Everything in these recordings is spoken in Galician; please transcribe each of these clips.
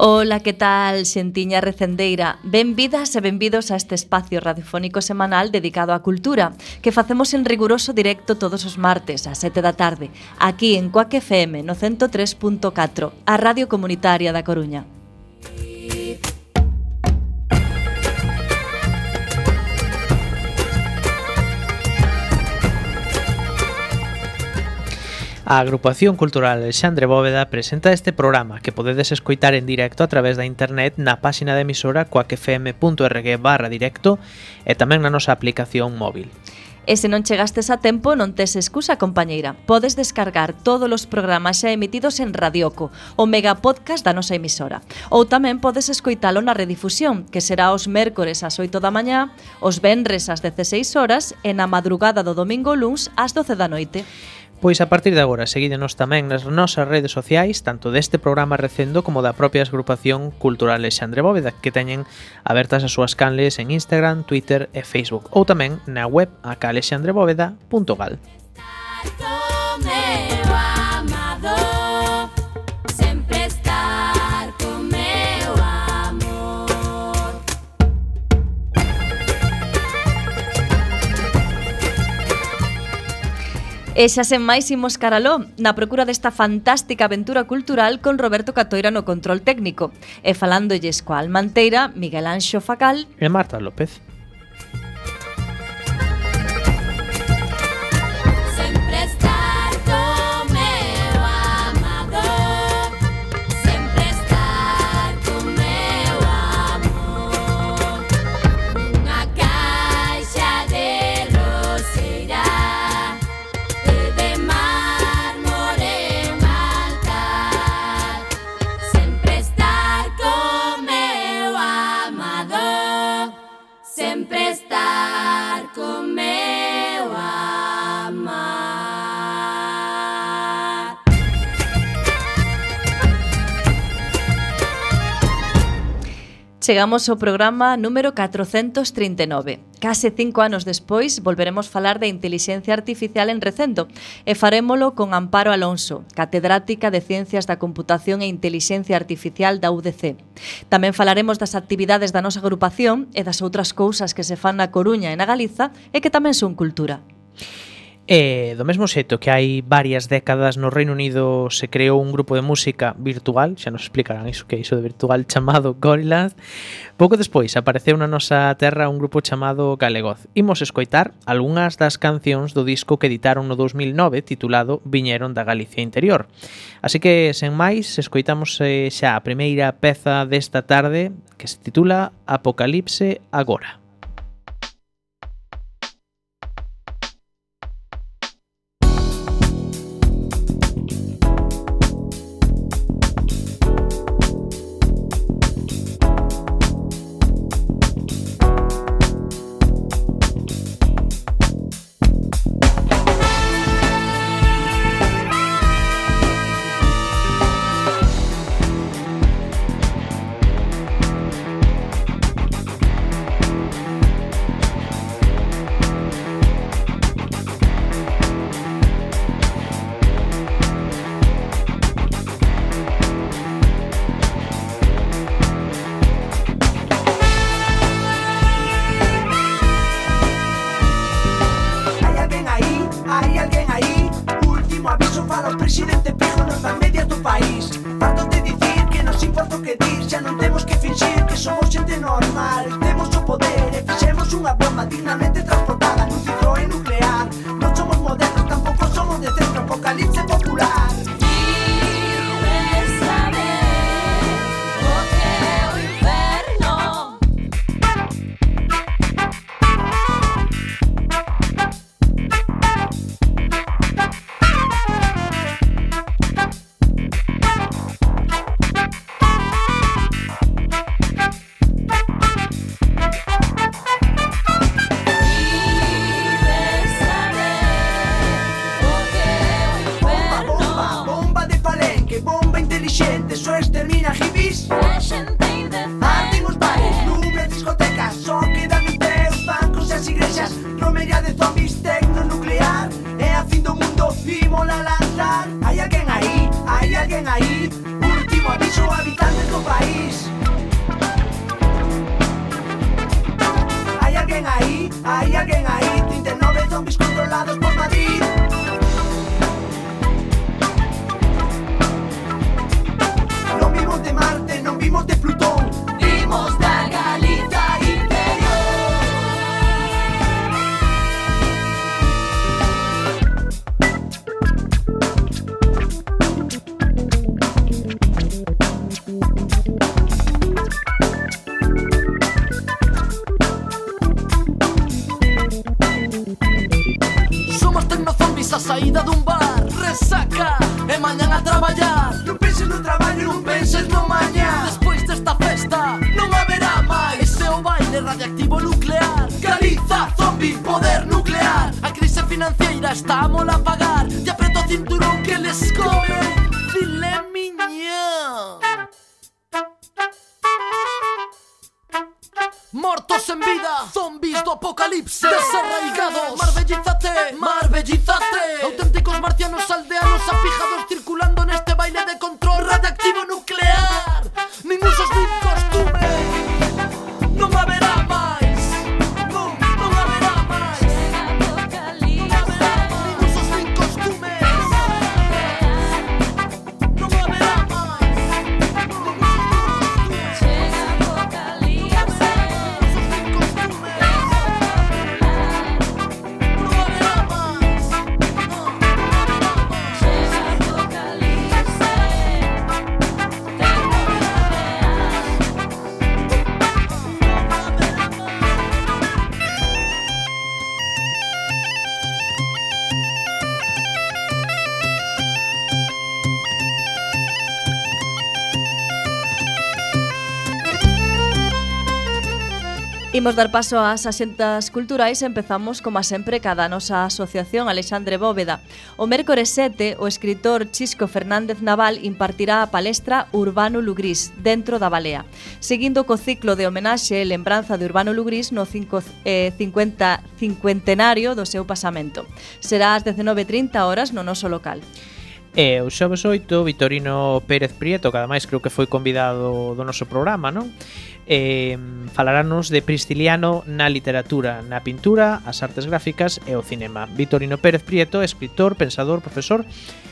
Ola, que tal, xentiña recendeira? Benvidas e benvidos a este espacio radiofónico semanal dedicado á cultura que facemos en riguroso directo todos os martes a 7 da tarde aquí en Coac FM no 103.4, a Radio Comunitaria da Coruña. A Agrupación Cultural Alexandre Bóveda presenta este programa que podedes escoitar en directo a través da internet na páxina de emisora coacfm.org barra directo e tamén na nosa aplicación móvil. E se non chegastes a tempo, non tes excusa, compañeira. Podes descargar todos os programas xa emitidos en Radioco, o mega podcast da nosa emisora. Ou tamén podes escoitalo na redifusión, que será os mércores ás 8 da mañá, os venres ás 16 horas e na madrugada do domingo luns ás 12 da noite. Pois a partir de agora, seguídenos tamén nas nosas redes sociais, tanto deste programa recendo como da propia agrupación cultural Alexandre Bóveda, que teñen abertas as súas canles en Instagram, Twitter e Facebook, ou tamén na web acalexandrebóveda.gal. Música E xa sen máis imos caraló na procura desta fantástica aventura cultural con Roberto Catoira no control técnico e falándolles coa Almanteira, Miguel Anxo Facal e Marta López. Chegamos ao programa número 439. Case cinco anos despois, volveremos falar de inteligencia artificial en recendo e farémolo con Amparo Alonso, catedrática de Ciencias da Computación e Inteligencia Artificial da UDC. Tamén falaremos das actividades da nosa agrupación e das outras cousas que se fan na Coruña e na Galiza e que tamén son cultura. E do mesmo xeito que hai varias décadas no Reino Unido se creou un grupo de música virtual, xa nos explicarán iso que é iso de virtual, chamado Gorillaz, pouco despois apareceu na nosa terra un grupo chamado Galegoz. Imos escoitar algunhas das cancións do disco que editaron no 2009 titulado Viñeron da Galicia Interior. Así que, sen máis, escoitamos eh, xa a primeira peza desta tarde que se titula Apocalipse Agora. país. Hay alguien ahí, hay alguien ahí, 39 zombies controlados por Imos dar paso ás axentas culturais e empezamos, como sempre, cada nosa asociación Alexandre Bóveda. O mércores 7, o escritor Chisco Fernández Naval impartirá a palestra Urbano Lugrís, dentro da balea. Seguindo co ciclo de homenaxe e lembranza de Urbano Lugrís no 5, eh, 50 cincuentenario do seu pasamento. Será ás 19.30 horas no noso local. E o xoves 8, Vitorino Pérez Prieto, que ademais creo que foi convidado do noso programa, non? eh, falarános de Prisciliano na literatura, na pintura, as artes gráficas e o cinema. Vitorino Pérez Prieto, escritor, pensador, profesor,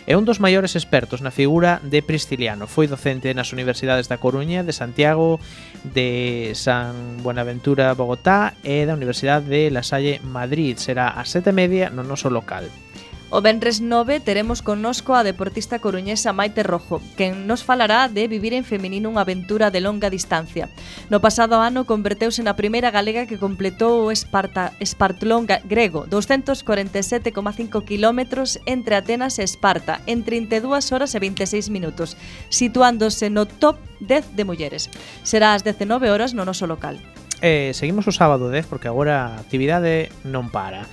é un dos maiores expertos na figura de Prisciliano. Foi docente nas universidades da Coruña, de Santiago, de San Buenaventura, Bogotá e da Universidade de La Salle, Madrid. Será a sete media no noso local. O Benres 9 teremos connosco a deportista coruñesa Maite Rojo, quen nos falará de vivir en feminino unha aventura de longa distancia. No pasado ano converteuse na primeira galega que completou o Esparta, Espartlón grego, 247,5 km entre Atenas e Esparta, en 32 horas e 26 minutos, situándose no top 10 de mulleres. Será ás 19 horas no noso local. Eh, seguimos o sábado 10 porque agora a actividade non para.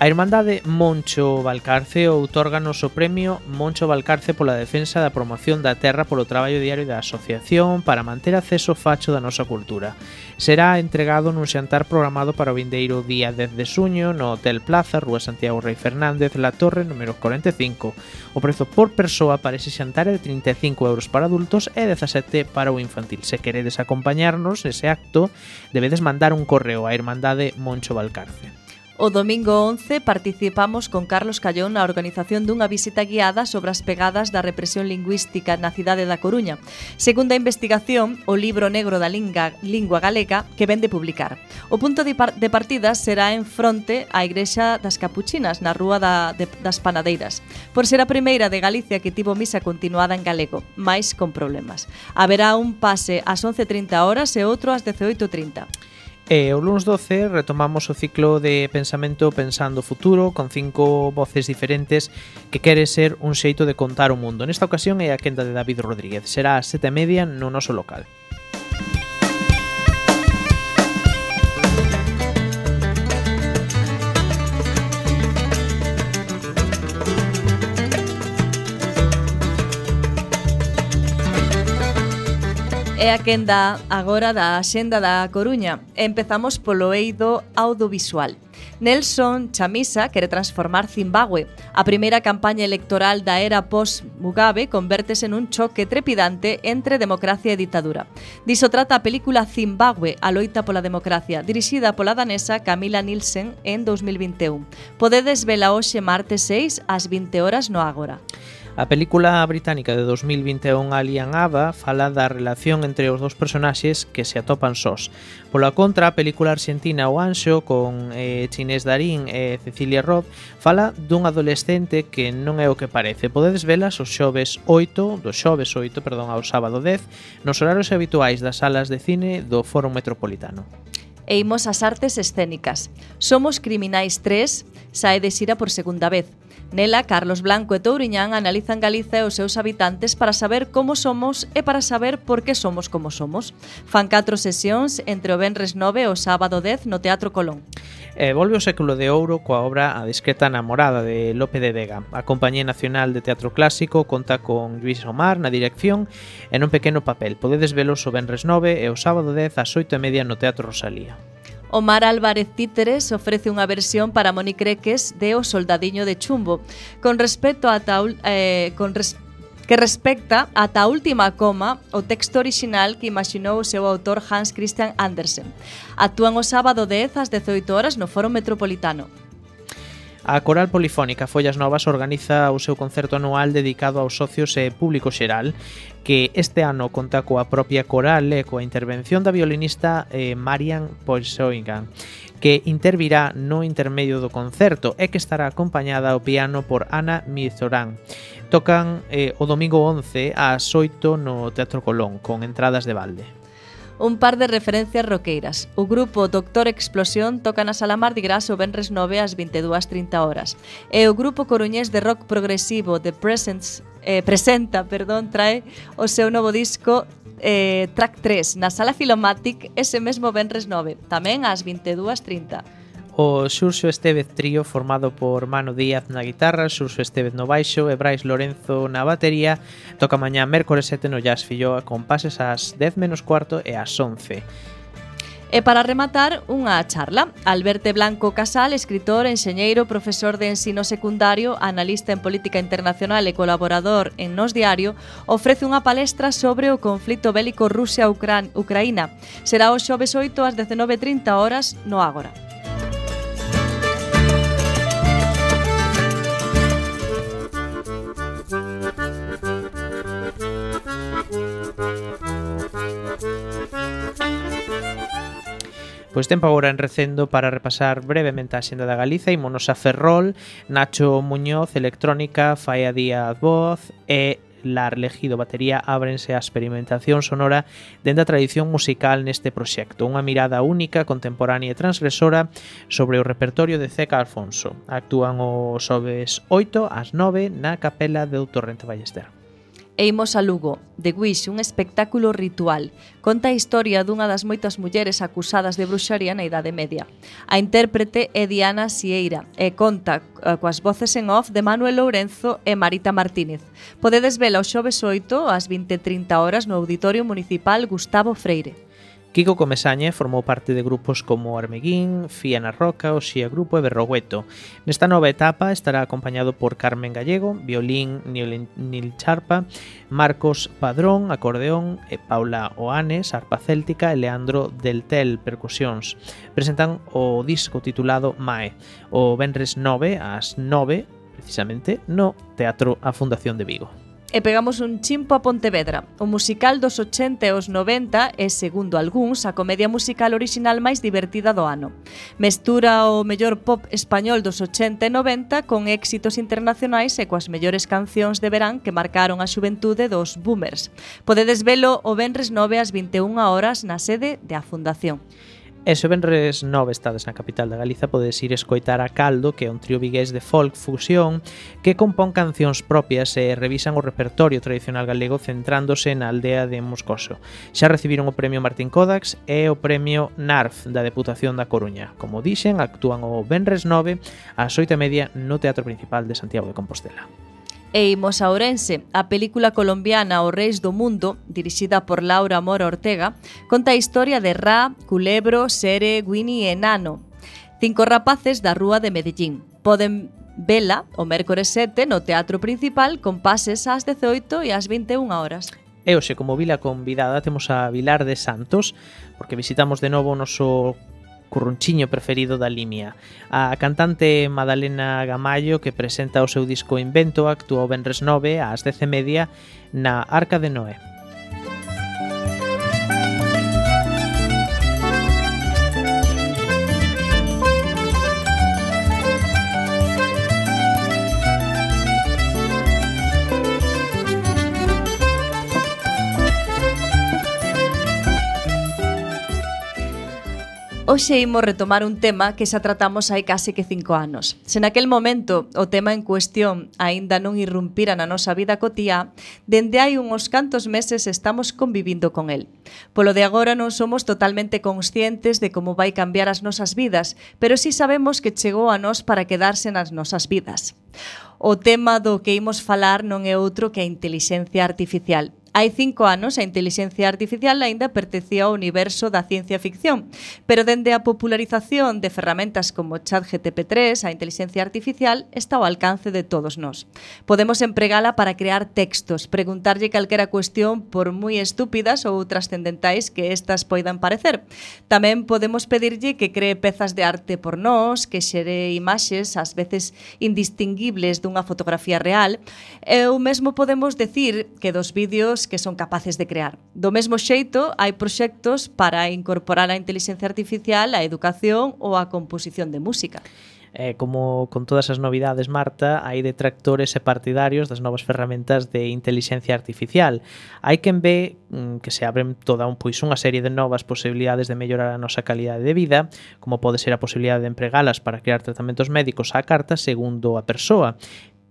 A Irmandade Moncho Valcarce outorganos o premio Moncho Valcarce pola defensa da promoción da terra polo traballo diario da asociación para manter acceso facho da nosa cultura. Será entregado nun xantar programado para o vindeiro día 10 de suño no Hotel Plaza, Rúa Santiago Rei Fernández, La Torre, número 45. O prezo por persoa para ese xantar é de 35 euros para adultos e 17 para o infantil. Se queredes acompañarnos ese acto, debedes mandar un correo a Irmandade Moncho Valcarce. O domingo 11 participamos con Carlos Callón na organización dunha visita guiada sobre as pegadas da represión lingüística na cidade da Coruña. Segunda investigación, o libro negro da linga, lingua galega que vende publicar. O punto de, par de partida será en fronte á Igrexa das Capuchinas, na Rúa da, de, das Panadeiras, por ser a primeira de Galicia que tivo misa continuada en galego, máis con problemas. Haberá un pase ás 11.30 horas e outro ás 18.30. E o lunes 12 retomamos o ciclo de pensamento pensando o futuro con cinco voces diferentes que quere ser un xeito de contar o mundo. Nesta ocasión é a quenda de David Rodríguez. Será a sete e media no noso local. É a quenda agora da Xenda da Coruña. Empezamos polo eido audiovisual. Nelson Chamisa quere transformar Zimbabue. A primeira campaña electoral da era post-Mugabe convértese nun choque trepidante entre democracia e ditadura. Diso trata a película Zimbabue, a loita pola democracia, dirixida pola danesa Camila Nielsen en 2021. Podedes vela hoxe martes 6 ás 20 horas no Ágora. A película británica de 2021 Alien Ava fala da relación entre os dous personaxes que se atopan sós. Pola contra, a película argentina O Anxo con eh, Chinés Darín e Cecilia Roth fala dun adolescente que non é o que parece. Podedes velas os xoves 8, do xoves 8, perdón, ao sábado 10, nos horarios habituais das salas de cine do Foro Metropolitano e imos ás artes escénicas. Somos Criminais 3 sae de xira por segunda vez. Nela, Carlos Blanco e Touriñán analizan Galiza e os seus habitantes para saber como somos e para saber por que somos como somos. Fan catro sesións entre o Benres 9 e o sábado 10 no Teatro Colón. E volve o século de ouro coa obra A discreta namorada de Lope de Vega. A Compañía Nacional de Teatro Clásico conta con Luis Omar na dirección e nun pequeno papel. Podedes velos o Benres 9 e o sábado 10 ás 8 e media no Teatro Rosalía. Omar Álvarez Títeres ofrece unha versión para Moni Creques de O Soldadiño de Chumbo. Con respecto a taul, eh, con res, que respecta ata a última coma o texto orixinal que imaginou o seu autor Hans Christian Andersen. Actúan o sábado 10 ás 18 horas no Foro Metropolitano. A Coral Polifónica Follas Novas organiza o seu concerto anual dedicado aos socios e público xeral, que este ano conta coa propia coral e coa intervención da violinista eh, Marian Polsoingan, que intervirá no intermedio do concerto e que estará acompañada ao piano por Ana Mizorán. Tocan eh, o domingo 11 ás 8 no Teatro Colón, con entradas de balde un par de referencias roqueiras. O grupo Doctor Explosión toca na Sala Mardi Gras o Benres 9 ás 22.30 horas. E o grupo coruñés de rock progresivo The Presence eh, presenta, perdón, trae o seu novo disco eh, Track 3 na Sala Filomatic ese mesmo Benres 9, tamén ás 22.30 o Xurxo Estevez trío formado por Mano Díaz na guitarra, Xurxo Estevez no baixo e Brais Lorenzo na batería toca mañá mércores 7 no Jazz Filloa con pases ás 10 menos cuarto e ás 11. E para rematar, unha charla. Alberto Blanco Casal, escritor, enxeñeiro, profesor de ensino secundario, analista en política internacional e colaborador en Nos Diario, ofrece unha palestra sobre o conflito bélico Rusia-Ucraína. Será o xoves 8 ás 19.30 horas no Ágora. Pois tempo agora en recendo para repasar brevemente a xenda da Galiza, imos a Ferrol, Nacho Muñoz, Electrónica, Faia Díaz Voz e Lar Legido Batería ábrense a experimentación sonora dende a tradición musical neste proxecto, unha mirada única, contemporánea e transgresora sobre o repertorio de Ceca Alfonso. Actúan os xoves 8 ás 9 na Capela de Torrente Ballester. E imos a Lugo, The Wish, un espectáculo ritual. Conta a historia dunha das moitas mulleres acusadas de bruxaría na Idade Media. A intérprete é Diana Sieira e conta eh, coas voces en off de Manuel Lourenzo e Marita Martínez. Podedes vela o xoves 8 ás 20.30 horas no Auditorio Municipal Gustavo Freire. Kiko Comesaña formou parte de grupos como Armeguín, Fía na Roca, Oxía Grupo e Berrogueto. Nesta nova etapa estará acompañado por Carmen Gallego, violín Nil Charpa, Marcos Padrón, acordeón, e Paula Oanes, arpa céltica e Leandro Deltel, percusións. Presentan o disco titulado Mae, o Benres 9 ás 9, precisamente, no Teatro a Fundación de Vigo e pegamos un chimpo a Pontevedra. O musical dos 80 e os 90 é, segundo algúns, a comedia musical orixinal máis divertida do ano. Mestura o mellor pop español dos 80 e 90 con éxitos internacionais e coas mellores cancións de verán que marcaron a xuventude dos boomers. Podedes velo o Benres 9 ás 21 horas na sede da Fundación. E se o nove estades na capital da Galiza podes ir escoitar a Caldo, que é un trío vigués de folk fusión que compón cancións propias e revisan o repertorio tradicional galego centrándose na aldea de Moscoso. Xa recibiron o premio Martín Kodax e o premio NARF da Deputación da Coruña. Como dixen, actúan o Benres 9 ás 8 media no Teatro Principal de Santiago de Compostela. E imos a Ourense. A película colombiana O Reis do Mundo, dirixida por Laura Mora Ortega, conta a historia de Ra, Culebro, Sere, Winnie e Nano, cinco rapaces da rúa de Medellín. Poden vela o mércores 7 no Teatro Principal con pases ás 18 e ás 21 horas. E hoxe, como vila convidada, temos a Vilar de Santos, porque visitamos de novo o noso currunchiño preferido da Limia. A cantante Madalena Gamallo, que presenta o seu disco Invento, actúa o Benres 9 ás 10:30 na Arca de Noé. Hoxe imos retomar un tema que xa tratamos hai case que cinco anos. Se naquel momento o tema en cuestión aínda non irrumpira na nosa vida cotía, dende hai uns cantos meses estamos convivindo con el. Polo de agora non somos totalmente conscientes de como vai cambiar as nosas vidas, pero sí sabemos que chegou a nós para quedarse nas nosas vidas. O tema do que imos falar non é outro que a inteligencia artificial. Hai cinco anos, a intelixencia artificial aínda pertecía ao universo da ciencia ficción, pero dende a popularización de ferramentas como ChatGTP3, a intelixencia artificial está ao alcance de todos nós. Podemos empregala para crear textos, preguntarlle calquera cuestión por moi estúpidas ou trascendentais que estas poidan parecer. Tamén podemos pedirlle que cree pezas de arte por nós, que xere imaxes ás veces indistinguibles dunha fotografía real, e ou mesmo podemos decir que dos vídeos proxectos que son capaces de crear. Do mesmo xeito, hai proxectos para incorporar a inteligencia artificial á educación ou á composición de música. Eh, como con todas as novidades, Marta, hai detractores e partidarios das novas ferramentas de inteligencia artificial. Hai quen ve mm, que se abren toda un pois unha serie de novas posibilidades de mellorar a nosa calidade de vida, como pode ser a posibilidade de empregalas para crear tratamentos médicos á carta segundo a persoa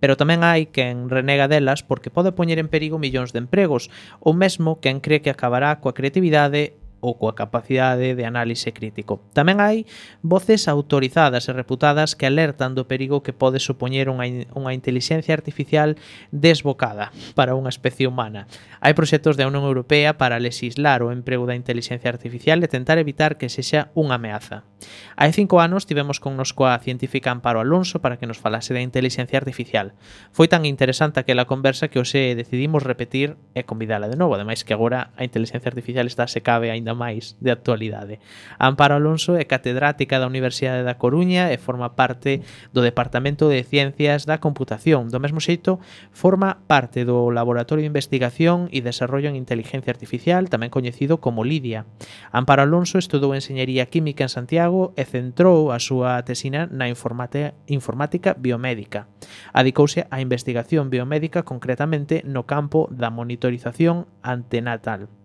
pero tamén hai quen renega delas porque pode poñer en perigo millóns de empregos, ou mesmo quen cree que acabará coa creatividade ou coa capacidade de análise crítico. Tamén hai voces autorizadas e reputadas que alertan do perigo que pode supoñer unha, unha inteligencia artificial desbocada para unha especie humana. Hai proxectos da Unión Europea para legislar o emprego da inteligencia artificial e tentar evitar que sexa unha ameaza. Hai cinco anos tivemos con nos coa científica Amparo Alonso para que nos falase da inteligencia artificial. Foi tan interesante aquela conversa que hoxe decidimos repetir e convidala de novo, ademais que agora a inteligencia artificial está se cabe aínda aínda máis de actualidade. Amparo Alonso é catedrática da Universidade da Coruña e forma parte do Departamento de Ciencias da Computación. Do mesmo xeito, forma parte do Laboratorio de Investigación e Desarrollo en Inteligencia Artificial, tamén coñecido como LIDIA. Amparo Alonso estudou Enseñería Química en Santiago e centrou a súa tesina na informática, informática biomédica. Adicouse á investigación biomédica concretamente no campo da monitorización antenatal.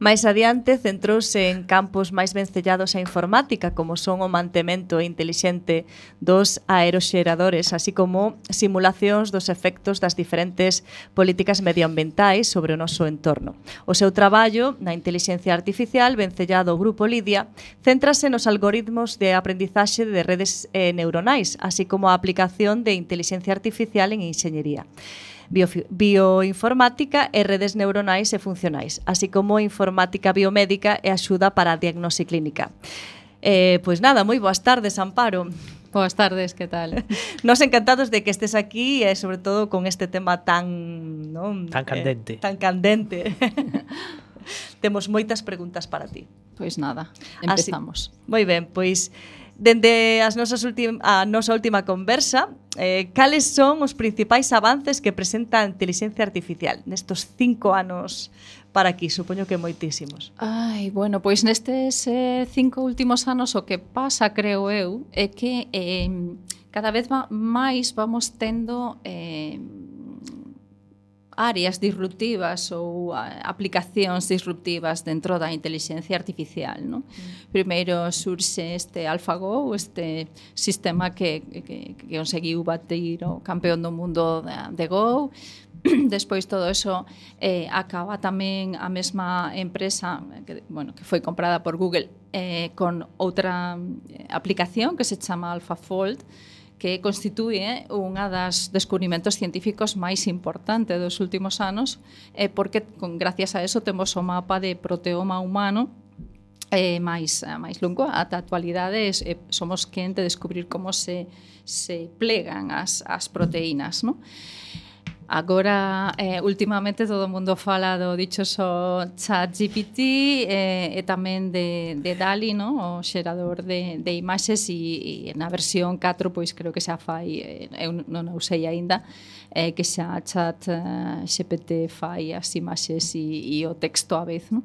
Máis adiante centrouse en campos máis vencellados á informática, como son o mantemento intelixente dos aeroxeradores, así como simulacións dos efectos das diferentes políticas medioambientais sobre o noso entorno. O seu traballo na inteligencia artificial vencellado ao grupo Lidia céntrase nos algoritmos de aprendizaxe de redes eh, neuronais, así como a aplicación de inteligencia artificial en enxeñería bioinformática e redes neuronais e funcionais, así como informática biomédica e axuda para a diagnose clínica. Eh, pois nada, moi boas tardes, Amparo. Boas tardes, que tal? Nos encantados de que estes aquí e sobre todo con este tema tan, non? Eh, tan candente. Eh, tan candente. Temos moitas preguntas para ti. Pois nada, ah, empezamos. Así, moi ben, pois Dende as nosas a nosa última conversa, eh, cales son os principais avances que presenta a inteligencia artificial nestos cinco anos para aquí? Supoño que moitísimos. Ai, bueno, pois nestes eh, cinco últimos anos o que pasa, creo eu, é que eh, cada vez máis vamos tendo... Eh, áreas disruptivas ou aplicacións disruptivas dentro da inteligencia artificial. Non? Mm. Primeiro surxe este AlphaGo, este sistema que, que, que conseguiu batir o campeón do mundo de de Go, despois todo eso eh, acaba tamén a mesma empresa que, bueno, que foi comprada por Google eh, con outra eh, aplicación que se chama AlphaFold que constitúe unha das descubrimentos científicos máis importante dos últimos anos, eh, porque con, gracias a eso temos o mapa de proteoma humano eh, máis, eh, máis longo ata a actualidade eh, somos quen de descubrir como se, se plegan as, as proteínas. Non? Agora, eh, últimamente todo o mundo fala do dichoso chat GPT eh, e tamén de, de DALI, no? o xerador de, de imaxes e, e na versión 4 pois creo que xa fai, eh, eu non o sei aínda, eh, que xa chat eh, GPT fai as imaxes e, e o texto á vez. No?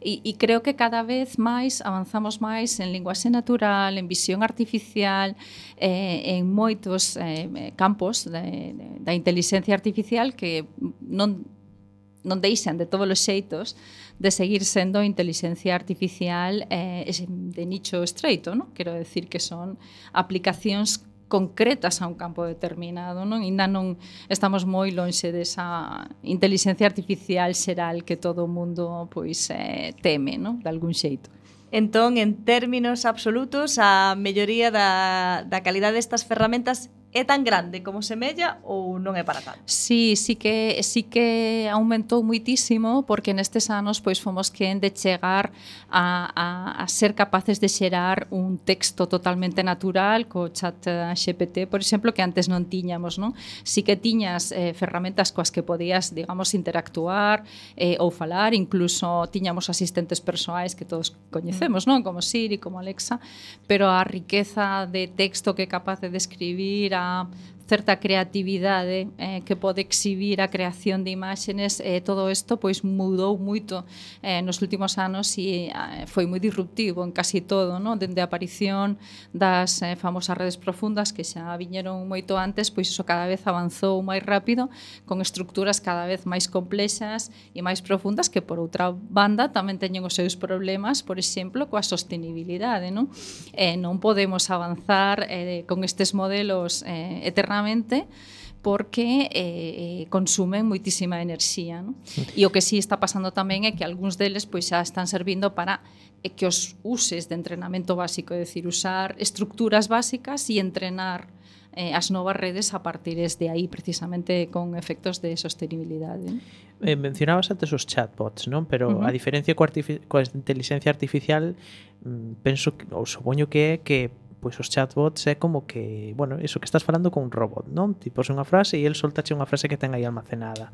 E, e creo que cada vez máis avanzamos máis en linguaxe natural, en visión artificial, eh, en moitos eh, campos de, de, da inteligencia artificial que non non deixan de todos os xeitos de seguir sendo inteligencia artificial eh, de nicho estreito, non? Quero decir que son aplicacións concretas a un campo determinado, non? Ainda non estamos moi lonxe desa inteligencia artificial xeral que todo o mundo pois eh, teme, non? De algún xeito. Entón, en términos absolutos, a melloría da, da calidade destas ferramentas é tan grande como semella ou non é para tanto? Sí, sí que sí que aumentou muitísimo porque nestes anos pois fomos quen de chegar a, a, a ser capaces de xerar un texto totalmente natural co chat eh, GPT, por exemplo, que antes non tiñamos, non? Sí que tiñas eh, ferramentas coas que podías, digamos, interactuar eh, ou falar, incluso tiñamos asistentes persoais que todos coñecemos, mm. non? Como Siri, como Alexa, pero a riqueza de texto que é capaz de describir, Ram certa creatividade eh, que pode exhibir a creación de imágenes, eh, todo isto pois mudou moito eh, nos últimos anos e eh, foi moi disruptivo en casi todo, no? dende a aparición das eh, famosas redes profundas que xa viñeron moito antes, pois iso cada vez avanzou máis rápido con estructuras cada vez máis complexas e máis profundas que por outra banda tamén teñen os seus problemas, por exemplo, coa sostenibilidade, non? Eh, non podemos avanzar eh, con estes modelos eh, eternamente afortunadamente, porque eh, eh, consumen moitísima enerxía. Non? E o que sí está pasando tamén é que algúns deles pois xa están servindo para eh, que os uses de entrenamento básico, é dicir, usar estructuras básicas e entrenar eh, as novas redes a partir de aí precisamente con efectos de sostenibilidade. Eh, mencionabas antes os chatbots, non? Pero uh -huh. a diferencia coa, coa inteligencia artificial, mm, penso que, ou supoño que é que pois os chatbots é como que, bueno, iso que estás falando con un robot, non? Ti pos unha frase e el soltache unha frase que ten aí almacenada.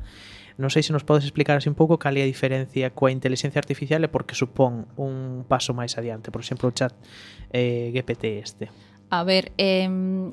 Non sei se nos podes explicar así un pouco cal é a diferencia coa inteligencia artificial e porque supón un paso máis adiante, por exemplo, o chat eh, GPT este. A ver, eh,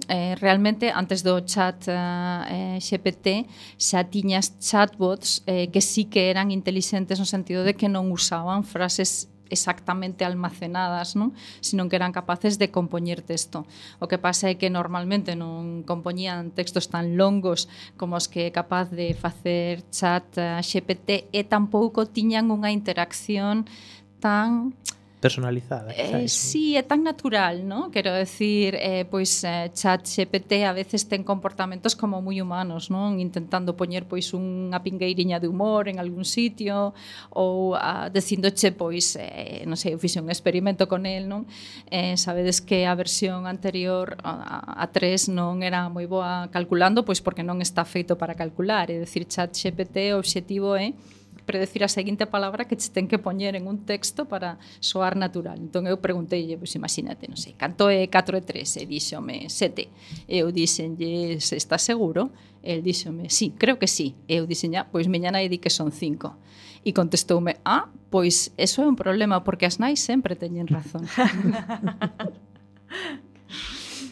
eh, realmente antes do chat eh, eh GPT xa tiñas chatbots eh, que sí que eran intelixentes no sentido de que non usaban frases exactamente almacenadas, non? sino que eran capaces de compoñer texto. O que pasa é que normalmente non compoñían textos tan longos como os que é capaz de facer chat eh, GPT e tampouco tiñan unha interacción tan personalizada. Eh, sí, é tan natural, ¿no? Quero decir, eh, pois eh, chat GPT a veces ten comportamentos como moi humanos, non? Intentando poñer pois unha pingueiriña de humor en algún sitio ou ah, a, dicindoche pois, eh, non sei, eu fixe un experimento con el, non? Eh, sabedes que a versión anterior a, a 3 non era moi boa calculando, pois porque non está feito para calcular, é dicir, chat GPT o obxectivo é eh, predecir a seguinte palabra que che ten que poñer en un texto para soar natural. Entón eu pregunteille, pois pues, imagínate, non sei, canto é 4 e 3? E díxome 7. Eu dixenlle, se está seguro? El díxome, sí, creo que sí. Eu dixenlle, pois miña nai di que son 5. E contestoume, ah, pois eso é un problema porque as nais sempre teñen razón.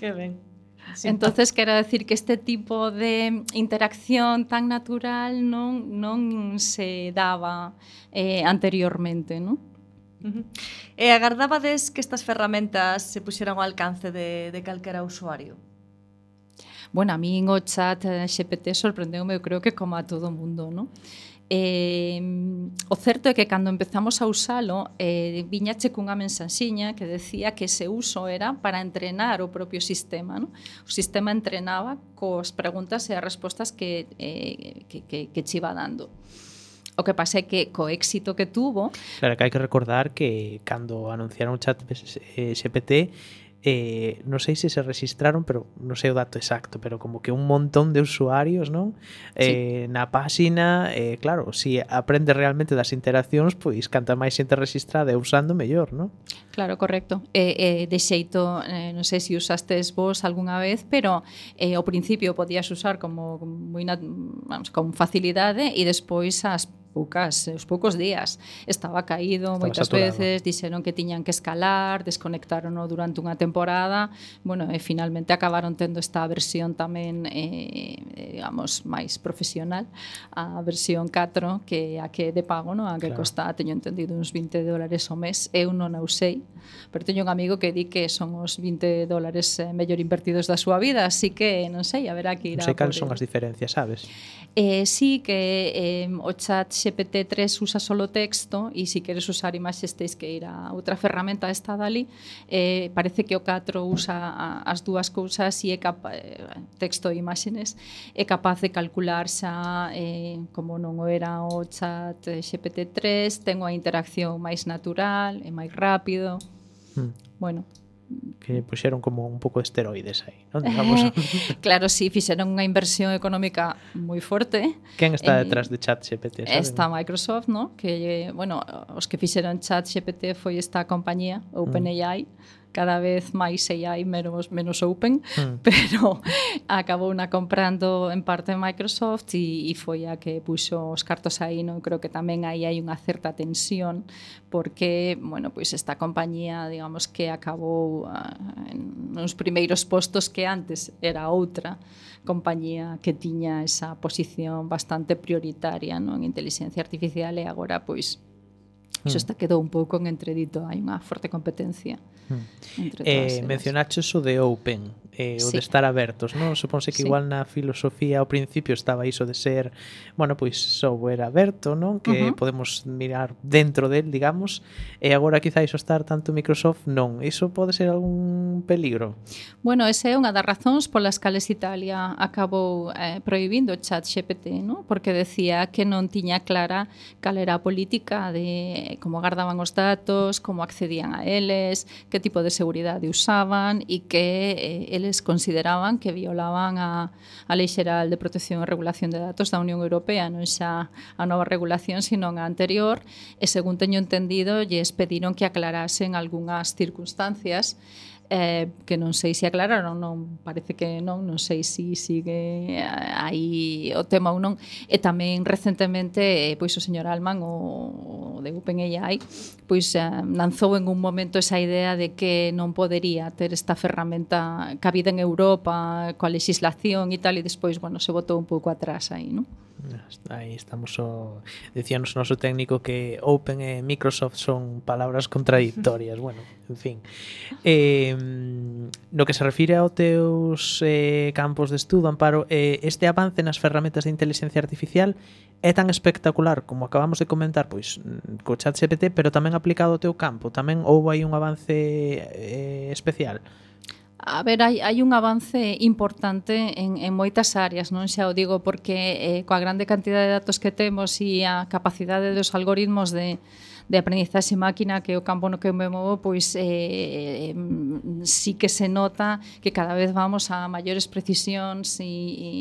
que ben. Sí. Entonces, quero decir que este tipo de interacción tan natural non, non se daba eh, anteriormente, non? Uh -huh. E agardabades que estas ferramentas se puxeran ao alcance de, de calquera usuario? Bueno, a mí o chat eh, GPT XPT sorprendeu eu creo que como a todo mundo, non? Eh, o certo é que cando empezamos a usalo eh, viñache cunha mensaxiña que decía que ese uso era para entrenar o propio sistema no? o sistema entrenaba cos preguntas e as respostas que, eh, que, que, que chiva dando O que pasa é que co éxito que tuvo... Claro, que hai que recordar que cando anunciaron o chat eh, GPT eh, non sei se se registraron, pero non sei o dato exacto, pero como que un montón de usuarios, non? Eh, sí. na páxina, eh, claro, se si aprende realmente das interaccións, pois canta máis xente registrada e usando mellor, non? Claro, correcto. Eh, eh, de xeito, eh, non sei se usastes vos algunha vez, pero eh, ao principio podías usar como moi vamos, con facilidade e despois as poucas, eh, os poucos días. Estaba caído Estaba moitas saturado. veces, dixeron que tiñan que escalar, desconectarono durante unha temporada, bueno, e finalmente acabaron tendo esta versión tamén, eh, digamos, máis profesional, a versión 4, que a que de pago, no? a que claro. costa, teño entendido, uns 20 dólares ao mes, eu non a usei, pero teño un amigo que di que son os 20 dólares eh, mellor invertidos da súa vida, así que non sei, haberá que ir non a... Non sei cal son as diferencias, sabes? Eh, sí, que eh, o chat GPT-3 usa solo texto e se queres usar imaxes tens que ir a outra ferramenta esta dali. Eh, parece que o 4 usa as dúas cousas e é capa, eh, texto e imaxenes é capaz de calcular xa eh, como non o era o chat GPT-3 ten unha interacción máis natural e máis rápido. Hmm. bueno que puxeron como un pouco de esteroides aí, non? Digamos. claro, sí, fixeron unha inversión económica moi forte. Quen está eh, detrás de ChatGPT? Está Microsoft, ¿no? Que bueno, os que fixeron ChatGPT foi esta compañía mm. OpenAI. Mm cada vez máis AI menos, menos open, mm. pero acabou na comprando en parte Microsoft e, e foi a que puxo os cartos aí, non? Creo que tamén aí hai unha certa tensión porque, bueno, pois esta compañía, digamos que acabou uh, en uns primeiros postos que antes era outra compañía que tiña esa posición bastante prioritaria, non? En inteligencia artificial e agora pois Iso mm. está quedou un pouco en entredito, hai unha forte competencia. Mm. Entre eh, todas eh, mencionaches o de Open eh, o sí. de estar abertos, non? Suponse que sí. igual na filosofía ao principio estaba iso de ser, bueno, pois software aberto, non? Que uh -huh. podemos mirar dentro del, digamos, e agora quizá iso estar tanto Microsoft non. Iso pode ser algún peligro? Bueno, esa é unha das razóns polas cales Italia acabou eh, prohibindo o chat GPT, non? Porque decía que non tiña clara cal era a política de como guardaban os datos, como accedían a eles, que tipo de seguridade usaban e que eh, eles consideraban que violaban a, a Lei Xeral de Protección e Regulación de Datos da Unión Europea, non xa a nova regulación, sino a anterior, e según teño entendido, lles pediron que aclarasen algunhas circunstancias eh, que non sei se aclararon, non parece que non, non sei se sigue aí o tema ou non. E tamén recentemente, eh, pois o señor Alman, o, o de OpenAI, pois eh, lanzou en un momento esa idea de que non podería ter esta ferramenta cabida en Europa, coa legislación e tal, e despois, bueno, se botou un pouco atrás aí, non? Aí estamos o... Decíanos noso técnico que Open e Microsoft son palabras contradictorias. bueno, en fin. Eh, no que se refire ao teus eh, campos de estudo, Amparo, eh, este avance nas ferramentas de inteligencia artificial é tan espectacular como acabamos de comentar, pois, mm, co chat GPT, pero tamén aplicado ao teu campo. Tamén houve aí un avance eh, especial a ver, hai, hai un avance importante en, en moitas áreas, non? Xa o digo, porque eh, coa grande cantidade de datos que temos e a capacidade dos algoritmos de, de aprendizaxe máquina que o campo no que me movo pois eh, eh, sí que se nota que cada vez vamos a maiores precisións e, e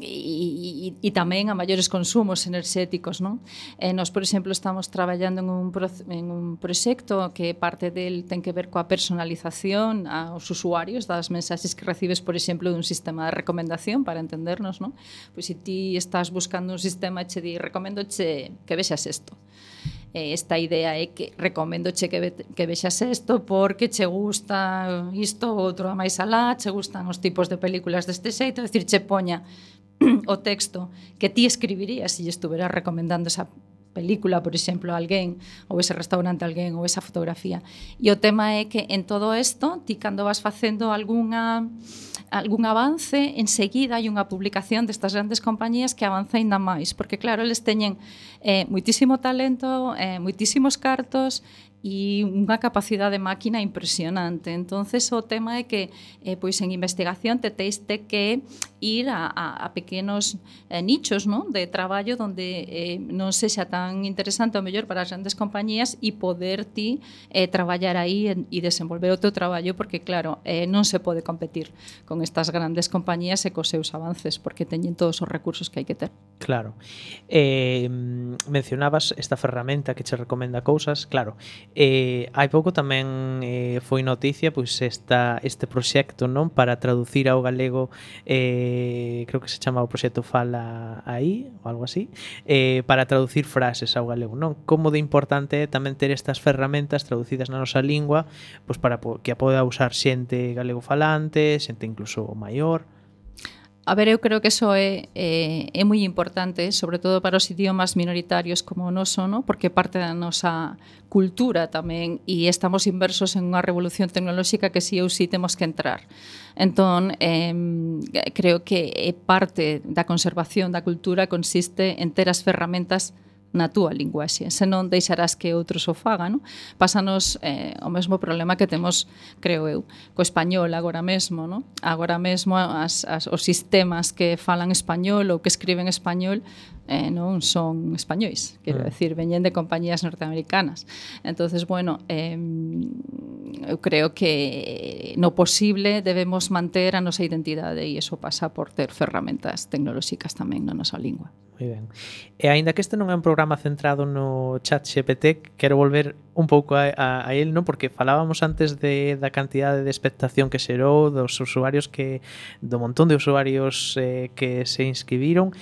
e, e, e tamén a maiores consumos enerxéticos, non? E nos, por exemplo, estamos traballando en un, en un proxecto que parte del ten que ver coa personalización aos usuarios das mensaxes que recibes, por exemplo, dun sistema de recomendación para entendernos, non? Pois se ti estás buscando un sistema che di recomendo che que vexas isto Eh, esta idea é que recomendo che que, que vexas isto porque che gusta isto ou outro a máis alá, che gustan os tipos de películas deste xeito, é dicir, che poña o texto que ti escribirías se lle estuveras recomendando esa película, por exemplo, alguén, ou ese restaurante alguén, ou esa fotografía. E o tema é que en todo isto, ti cando vas facendo algunha algún avance, enseguida hai unha publicación destas grandes compañías que avanza ainda máis, porque claro, eles teñen eh, muitísimo talento, eh, muitísimos cartos, e unha capacidade de máquina impresionante. Entonces o tema é que eh, pois en investigación te teis te que ir a, a, a pequenos eh, nichos non? de traballo donde eh, non sexa tan interesante ou mellor para as grandes compañías e poder ti eh, traballar aí e desenvolver o teu traballo porque claro, eh, non se pode competir con estas grandes compañías e cos seus avances porque teñen todos os recursos que hai que ter. Claro. Eh, mencionabas esta ferramenta que che recomenda cousas, claro, Eh, hai pouco tamén eh, foi noticia pois esta, este proxecto non para traducir ao galego eh, creo que se chama o proxecto Fala aí ou algo así eh, para traducir frases ao galego non? Como de importante é tamén ter estas ferramentas traducidas na nosa lingua pois para que a poda usar xente galego falante xente incluso maior A ver, eu creo que eso é, é, é moi importante, sobre todo para os idiomas minoritarios como o noso, no? porque parte da nosa cultura tamén e estamos inversos en unha revolución tecnolóxica que si sí ou si sí temos que entrar. Entón, eh, creo que é parte da conservación da cultura consiste en ter as ferramentas na túa linguaxe, senón deixarás que outros o fagan, no? Pásanos eh, o mesmo problema que temos, creo eu, co español agora mesmo, no? Agora mesmo as, as, os sistemas que falan español ou que escriben español eh, non son españois, quero mm. decir, veñen de compañías norteamericanas. Entonces, bueno, eh, eu creo que no posible debemos manter a nosa identidade e iso pasa por ter ferramentas tecnolóxicas tamén na nosa lingua. Moi ben. E aínda que este non é un programa centrado no chat GPT, quero volver un pouco a, a, a él, non? Porque falábamos antes de, da cantidade de expectación que xerou, dos usuarios que... do montón de usuarios eh, que se inscribiron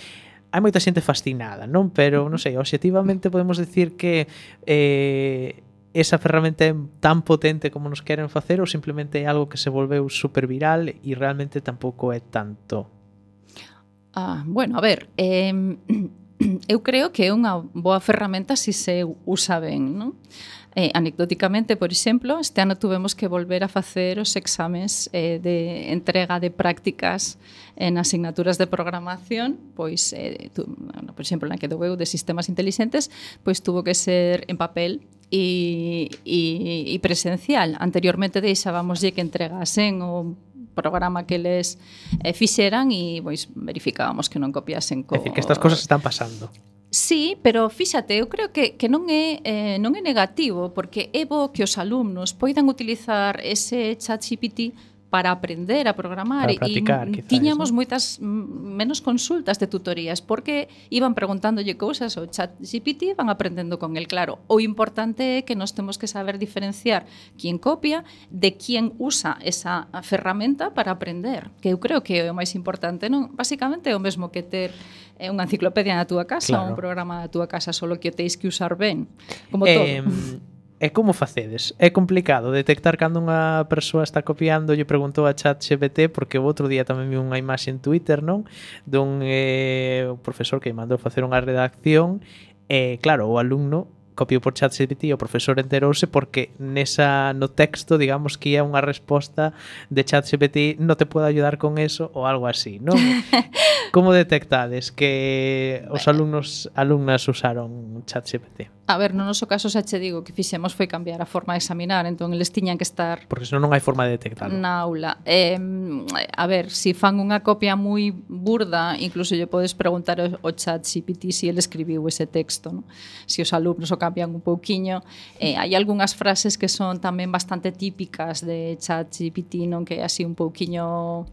hai moita xente fascinada, non? Pero, non sei, objetivamente podemos decir que eh, esa ferramenta é tan potente como nos queren facer ou simplemente é algo que se volveu super viral e realmente tampouco é tanto? Ah, bueno, a ver, eh, eu creo que é unha boa ferramenta se se usa ben, non? Eh, anecdóticamente, por exemplo, este ano tuvemos que volver a facer os exames eh, de entrega de prácticas en asignaturas de programación, pois, eh, tu, bueno, por exemplo, na que dou eu de sistemas intelixentes, pois tuvo que ser en papel e, e, e presencial. Anteriormente deixábamoslle que entregasen o programa que les eh, fixeran e pois verificábamos que non copiasen co... É dicir, que estas cosas están pasando. Sí, pero fíxate, eu creo que, que non, é, eh, non é negativo, porque é bo que os alumnos poidan utilizar ese chat GPT para aprender a programar para practicar, e quizás, tiñamos ¿no? moitas menos consultas de tutorías porque iban preguntándolle cousas ao chat GPT van aprendendo con el claro o importante é que nos temos que saber diferenciar quién copia de quién usa esa ferramenta para aprender que eu creo que é o máis importante non basicamente é o mesmo que ter É unha enciclopedia na túa casa, claro. un programa na túa casa, solo que o teis que usar ben, como todo. eh, todo. E como facedes? É complicado detectar cando unha persoa está copiando lle preguntou a chat GPT porque o outro día tamén vi unha imaxe en Twitter, non? Dun eh, profesor que mandou facer unha redacción e eh, claro, o alumno copiou por ChatGPT o profesor enterouse porque nesa no texto digamos que é unha resposta de ChatGPT no te pode ayudar con eso ou algo así, non? Como detectades que os alumnos alumnas usaron ChatGPT? A ver, no noso caso xa che digo que fixemos foi cambiar a forma de examinar, entón eles tiñan que estar Porque senón non hai forma de detectalo. Na aula. Eh, a ver, se si fan unha copia moi burda, incluso lle podes preguntar ao chat GPT se si el escribiu ese texto, no? Se si os alumnos o cambian un pouquiño, eh, hai algunhas frases que son tamén bastante típicas de chat GPT, non que é así un pouquiño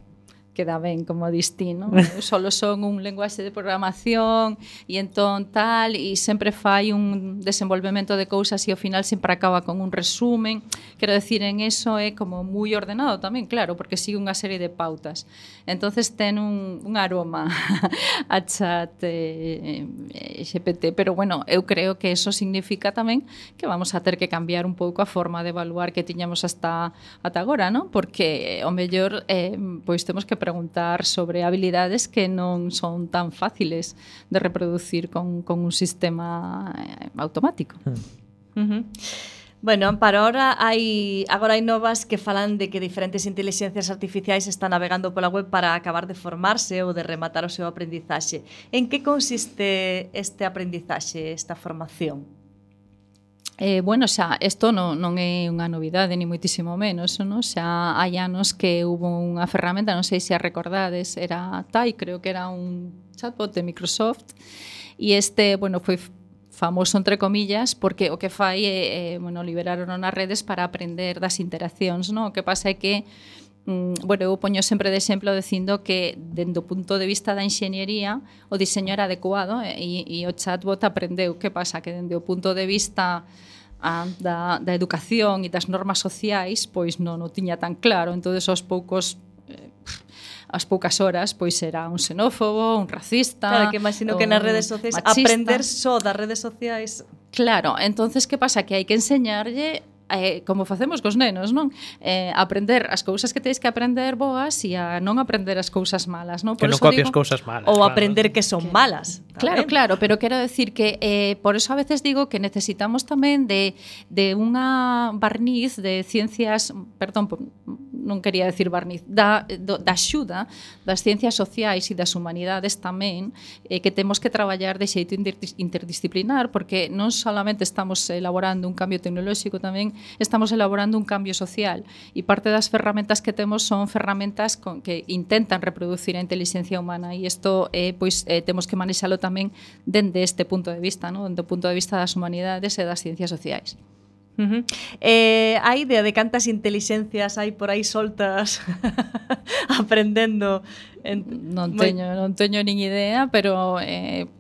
queda ben, como distino. Eu solo son un lenguaxe de programación e entón tal, e sempre fai un desenvolvemento de cousas e ao final sempre acaba con un resumen. Quero decir, en eso é como moi ordenado tamén, claro, porque sigue unha serie de pautas. Entonces ten un, un aroma a chat eh, eh GPT, pero bueno, eu creo que eso significa tamén que vamos a ter que cambiar un pouco a forma de evaluar que tiñamos hasta ata agora, non? Porque eh, o mellor eh, pois temos que preguntar sobre habilidades que non son tan fáciles de reproducir con, con un sistema eh, automático. Hmm. Uh -huh. Bueno, para ahora hai agora hai novas que falan de que diferentes inteligencias artificiais están navegando pola web para acabar de formarse ou de rematar o seu aprendizaxe. En que consiste este aprendizaxe, esta formación? Eh, bueno, xa, isto non, non é unha novidade, ni moitísimo menos, non? xa hai anos que hubo unha ferramenta, non sei se a recordades, era TAI, creo que era un chatbot de Microsoft, e este, bueno, foi famoso entre comillas porque o que fai é, eh, bueno, liberaron nas redes para aprender das interaccións, non? O que pasa é que mm, bueno, eu poño sempre de exemplo dicindo que dendo punto de vista da enxeñería o diseño era adecuado eh, e, e o chatbot aprendeu que pasa que dende o punto de vista a, da, da educación e das normas sociais, pois non o tiña tan claro, entonces aos poucos eh, as poucas horas pois era un xenófobo, un racista. Claro, que imagino que nas redes sociais machista. aprender só das redes sociais. Claro, entonces que pasa que hai que enseñarlle eh, como facemos cos nenos, non? Eh, aprender as cousas que tedes que aprender boas e a non aprender as cousas malas, non? Por que non copias digo, cousas malas. Ou claro. aprender que son que, malas. Claro, tamén. claro, pero quero decir que eh, por eso a veces digo que necesitamos tamén de, de unha barniz de ciencias, perdón, non quería decir barniz, da, do, da xuda das ciencias sociais e das humanidades tamén, eh, que temos que traballar de xeito interdisciplinar, porque non solamente estamos elaborando un cambio tecnolóxico, tamén estamos elaborando un cambio social, e parte das ferramentas que temos son ferramentas con, que intentan reproducir a inteligencia humana, e isto eh, pois, eh, temos que manexalo tamén dende este punto de vista, non? dende o punto de vista das humanidades e das ciencias sociais. Uh -huh. eh, a idea de cantas intelixencias hai por aí soltas aprendendo en... non teño non teño nin idea pero eh,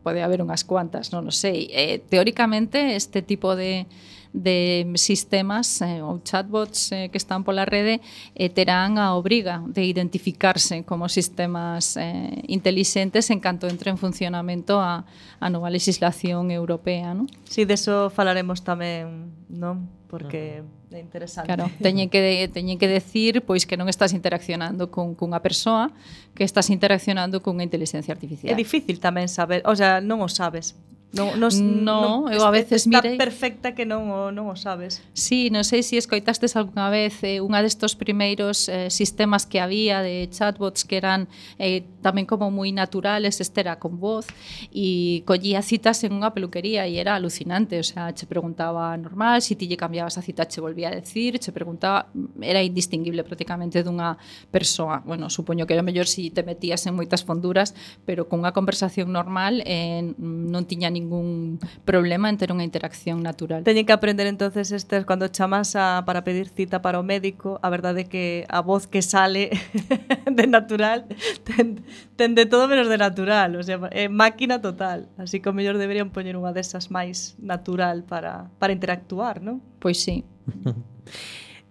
pode haber unhas cuantas non o sei eh, teóricamente este tipo de de sistemas eh, ou chatbots eh, que están pola rede eh, terán a obriga de identificarse como sistemas eh, intelixentes en canto entre en funcionamento a, a nova legislación europea. Non? Sí, deso falaremos tamén, non? Porque... É interesante. Claro, teñen que teñen que decir pois que non estás interaccionando con cunha persoa, que estás interaccionando cunha inteligencia artificial. É difícil tamén saber, o sea, non o sabes. Non, nos, no, non, eu a veces está mirei... perfecta que non o, non o sabes. Sí, non sei se si escoitastes algunha vez eh, unha destos primeiros eh, sistemas que había de chatbots que eran eh, tamén como moi naturales, este era con voz e collía citas en unha peluquería e era alucinante, o sea, che preguntaba normal, si ti lle cambiabas a cita che volvía a decir, che preguntaba, era indistinguible prácticamente dunha persoa. Bueno, supoño que era mellor si te metías en moitas fonduras, pero con unha conversación normal eh, non tiña ningún problema en ter unha interacción natural. Teñen que aprender entonces estes cando chamas a, para pedir cita para o médico, a verdade é que a voz que sale de natural ten, ten de todo menos de natural, o sea, é máquina total. Así que o mellor deberían poñer unha desas máis natural para, para interactuar, non? Pois sí.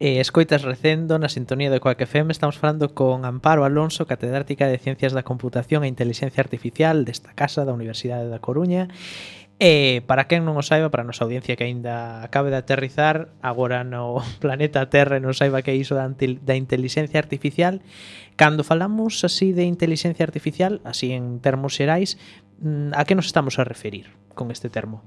Eh, escoitas recendo na sintonía de Coac FM estamos falando con Amparo Alonso, catedrática de Ciencias da Computación e Inteligencia Artificial desta casa da Universidade da Coruña. E para quen non o saiba, para a nosa audiencia que aínda acabe de aterrizar agora no planeta Terra e non saiba que é iso da, da inteligencia artificial, Cando falamos así de inteligencia artificial, así en termos xerais, mm, a que nos estamos a referir con este termo?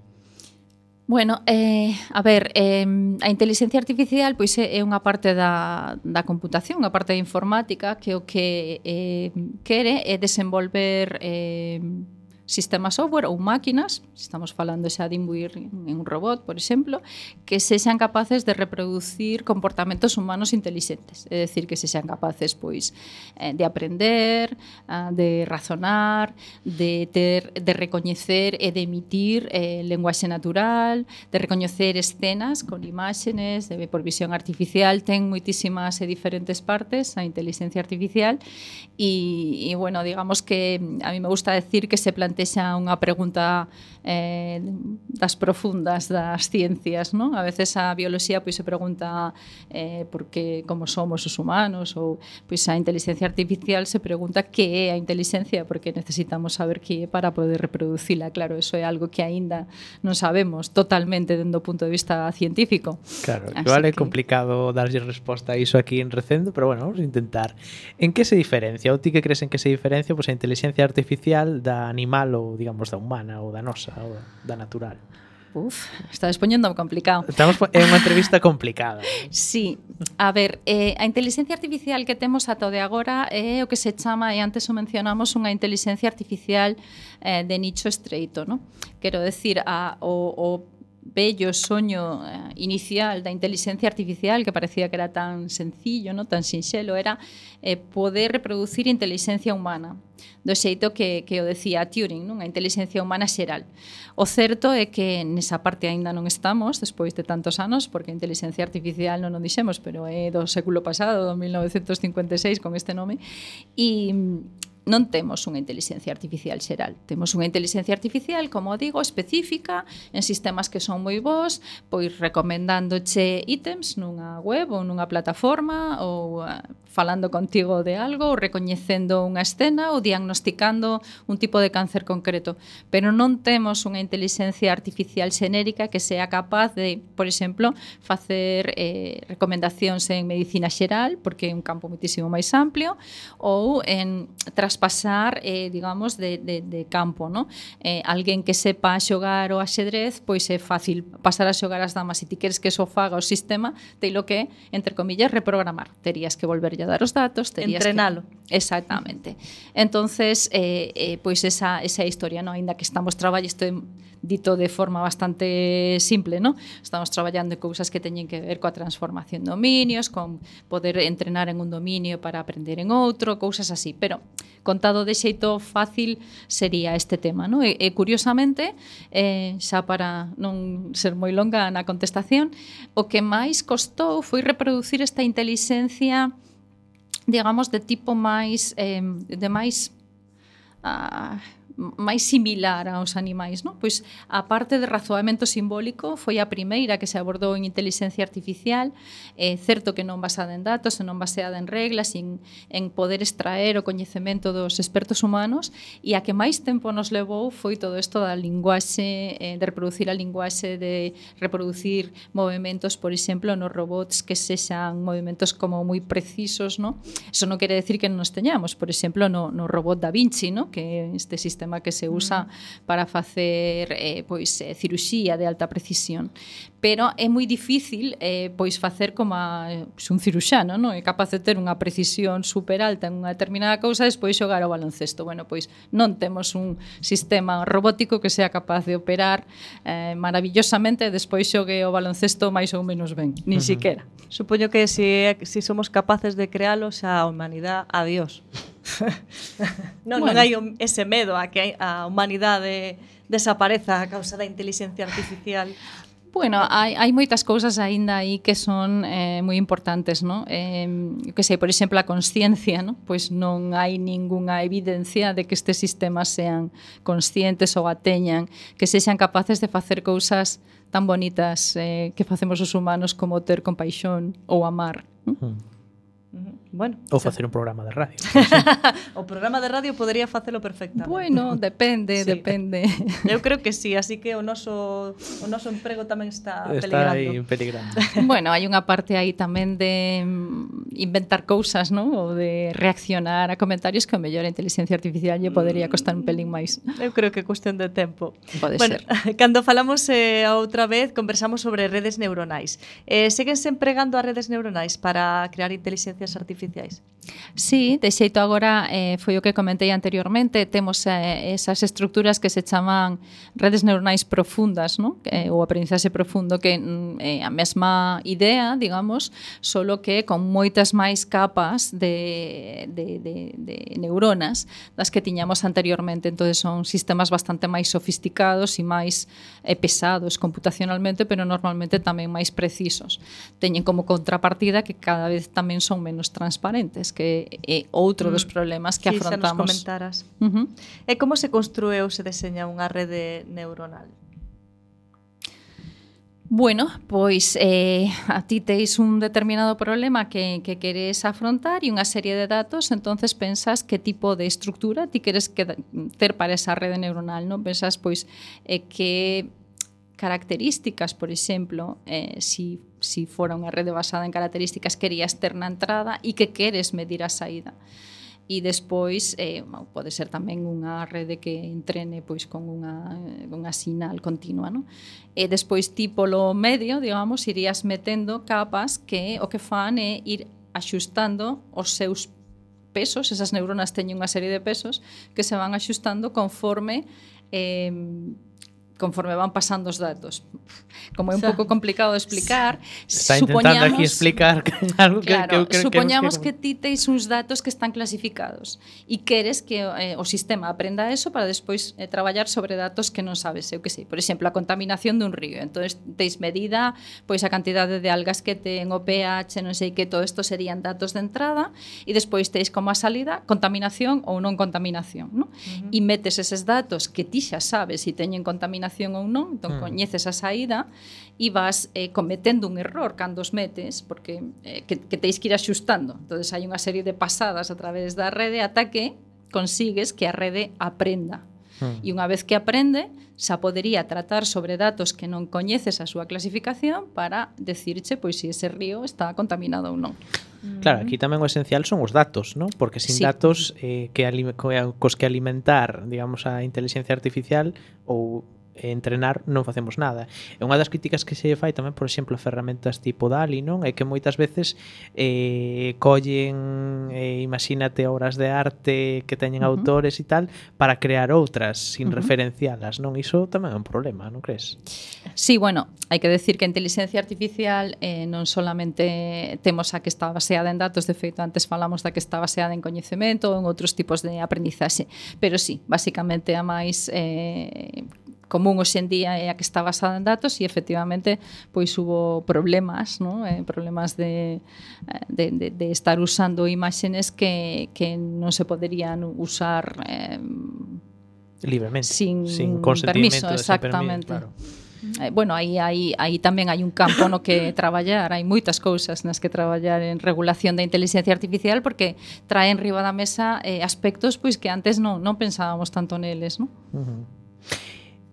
Bueno, eh, a ver, eh, a inteligencia artificial pois é unha parte da, da computación, unha parte da informática que o que eh, quere é desenvolver eh, sistemas software ou máquinas, estamos falando xa de imbuir en un robot, por exemplo, que sexan capaces de reproducir comportamentos humanos intelixentes, é dicir, que sexan capaces pois de aprender, ah, de razonar, de ter de recoñecer e de emitir eh, lenguaxe natural, de recoñecer escenas con imágenes, de por visión artificial, ten moitísimas e diferentes partes a inteligencia artificial. E, e bueno, digamos que mm, a mí me gusta decir que se plantea plantexa unha pregunta eh, das profundas das ciencias, non? A veces a bioloxía pois se pregunta eh, por que como somos os humanos ou pois a inteligencia artificial se pregunta que é a inteligencia porque necesitamos saber que é para poder reproducila. Claro, eso é algo que aínda non sabemos totalmente dende o punto de vista científico. Claro, Así igual é que... complicado darlle resposta a iso aquí en recendo, pero bueno, vamos a intentar. En que se diferencia? Ou ti que crees en que se diferencia pois a inteligencia artificial da animal natural ou, digamos, da humana ou da nosa ou da natural? Uf, está despoñendo complicado. Estamos é unha entrevista complicada. sí, a ver, eh, a inteligencia artificial que temos ata o de agora é eh, o que se chama, e antes o mencionamos, unha inteligencia artificial eh, de nicho estreito, ¿no? Quero decir, a, o, o bello soño eh, inicial da inteligencia artificial que parecía que era tan sencillo, no tan sinxelo, era eh, poder reproducir inteligencia humana do xeito que, que o decía Turing, non? a inteligencia humana xeral. O certo é que nesa parte aínda non estamos, despois de tantos anos, porque a inteligencia artificial non o dixemos, pero é do século pasado, do 1956, con este nome, e, non temos unha inteligencia artificial xeral. Temos unha inteligencia artificial, como digo, específica, en sistemas que son moi bons, pois recomendándoche ítems nunha web ou nunha plataforma ou eh, falando contigo de algo ou recoñecendo unha escena ou diagnosticando un tipo de cáncer concreto, pero non temos unha inteligencia artificial xenérica que sea capaz de, por exemplo, facer eh, recomendacións en medicina xeral, porque é un campo muitísimo máis amplio, ou en traspasar, eh, digamos, de, de, de campo, no? Eh, alguén que sepa xogar o axedrez, pois é fácil pasar a xogar as damas, e ti queres que eso faga o sistema, teilo que, entre comillas, reprogramar. Terías que volver lle dar os datos, terías Entrenalo. Que... Exactamente. Entonces, eh, eh, pois esa, esa historia, no? Ainda que estamos traballando, isto dito de forma bastante simple, no? Estamos traballando en cousas que teñen que ver coa transformación de dominios, con poder entrenar en un dominio para aprender en outro, cousas así. Pero contado de xeito fácil sería este tema, no? E, e curiosamente, eh, xa para non ser moi longa na contestación, o que máis costou foi reproducir esta intelixencia digamos, de tipo máis eh, de máis ah, máis similar aos animais, non? Pois a parte de razoamento simbólico foi a primeira que se abordou en inteligencia artificial, eh, certo que non basada en datos, non baseada en reglas, en, en poder extraer o coñecemento dos expertos humanos, e a que máis tempo nos levou foi todo isto da linguaxe, eh, de reproducir a linguaxe, de reproducir movimentos, por exemplo, nos robots que sexan movimentos como moi precisos, non? Eso non quere decir que non nos teñamos, por exemplo, no, no robot da Vinci, non? Que este sistema sistema que se usa mm. para facer eh, pois eh, ciruxía de alta precisión. Pero é moi difícil eh, pois facer como a, pois un ciruxano, non? É capaz de ter unha precisión super alta en unha determinada cousa e despois xogar ao baloncesto. Bueno, pois non temos un sistema robótico que sea capaz de operar eh, maravillosamente e despois xogue o baloncesto máis ou menos ben, nin uh -huh. siquiera. Supoño que se si, si somos capaces de crealo xa a humanidade, adiós. non, bueno. non hai ese medo a que a humanidade desapareza a causa da inteligencia artificial. Bueno, hai, hai moitas cousas aínda aí que son eh, moi importantes, non? Eh, que sei, por exemplo, a consciencia, non? Pois non hai ningunha evidencia de que estes sistemas sean conscientes ou ateñan, que sexan capaces de facer cousas tan bonitas eh, que facemos os humanos como ter compaixón ou amar. Non? Uh -huh. Hmm. Bueno, ou facer un programa de radio. o programa de radio podería facelo perfectamente. Bueno, depende, sí. depende. Eu creo que sí, así que o noso o noso emprego tamén está, está peligrando. Está aí peligrando. bueno, hai unha parte aí tamén de mm, inventar cousas, ¿no? ou de reaccionar a comentarios que o mellor a inteligencia artificial lle podería costar un mm. pelín máis. Eu creo que cuestión de tempo. Pode bueno, ser. Cando falamos eh, a outra vez, conversamos sobre redes neuronais. Eh, seguense empregando as redes neuronais para crear inteligencias artificiales artificiais. Sí, de xeito agora eh, foi o que comentei anteriormente, temos eh, esas estructuras que se chaman redes neuronais profundas, non? Eh, ou aprendizaxe profundo que mm, é eh, a mesma idea, digamos, solo que con moitas máis capas de, de, de, de neuronas das que tiñamos anteriormente, entonces son sistemas bastante máis sofisticados e máis eh, pesados computacionalmente, pero normalmente tamén máis precisos. Teñen como contrapartida que cada vez tamén son menos trans transparentes, que é outro dos mm. problemas que sí, afrontamos. Sí, xa nos comentaras. Uh -huh. E como se construe ou se deseña unha rede neuronal? Bueno, pois eh, a ti teis un determinado problema que, que queres afrontar e unha serie de datos, entonces pensas que tipo de estructura ti queres que, ter para esa rede neuronal, non? Pensas, pois, eh, que características, por exemplo, eh, si, si fora unha rede basada en características, querías ter na entrada e que queres medir a saída e despois eh, pode ser tamén unha rede que entrene pois con unha, unha sinal continua No? e despois tipo lo medio digamos irías metendo capas que o que fan é ir axustando os seus pesos esas neuronas teñen unha serie de pesos que se van axustando conforme eh, conforme van pasando os datos. como é un pouco complicado de explicar, está intentando aquí explicar algo que, claro, que eu creo supoñamos que, que ti teis uns datos que están clasificados e queres que eh, o sistema aprenda eso para despois eh, traballar sobre datos que non sabes, eu que sei, por exemplo, a contaminación dun río. Entonces teis medida pois a cantidade de algas que ten o pH, non sei que todo isto serían datos de entrada e despois teis como a salida contaminación ou non contaminación, non? Uh -huh. E metes eses datos que ti xa sabes se si teñen contaminación ou non, entón uh -huh. coñeces as caída, vas eh, cometendo un error cando os metes, porque eh, que, que teis que ir axustando. entonces hai unha serie de pasadas a través da rede ata que consigues que a rede aprenda. Hmm. E unha vez que aprende, xa podería tratar sobre datos que non coñeces a súa clasificación para decirche pois se ese río está contaminado ou non. Claro, aquí tamén o esencial son os datos, ¿no? Porque sin sí. datos eh, que cos que alimentar, digamos, a inteligencia artificial ou e entrenar non facemos nada. E unha das críticas que se fai tamén, por exemplo, a ferramentas tipo DALI, non? É que moitas veces eh, collen, eh, imagínate, obras de arte que teñen uh -huh. autores e tal, para crear outras sin uh -huh. referencialas, non? Iso tamén é un problema, non crees? Sí, bueno, hai que decir que a inteligencia artificial eh, non solamente temos a que está baseada en datos, de feito, antes falamos da que está baseada en coñecemento ou en outros tipos de aprendizaxe, pero sí, basicamente a máis eh, común hoxe en día é a que está basada en datos e efectivamente pois hubo problemas, ¿no? Eh, problemas de, eh, de, de, de estar usando imágenes que, que non se poderían usar eh, libremente, sin, sin permiso, exactamente. Claro eh, bueno, aí, aí, aí tamén hai un campo no que traballar, hai moitas cousas nas que traballar en regulación da inteligencia artificial porque traen riba da mesa eh, aspectos pois que antes non, non pensábamos tanto neles, non? Uh -huh.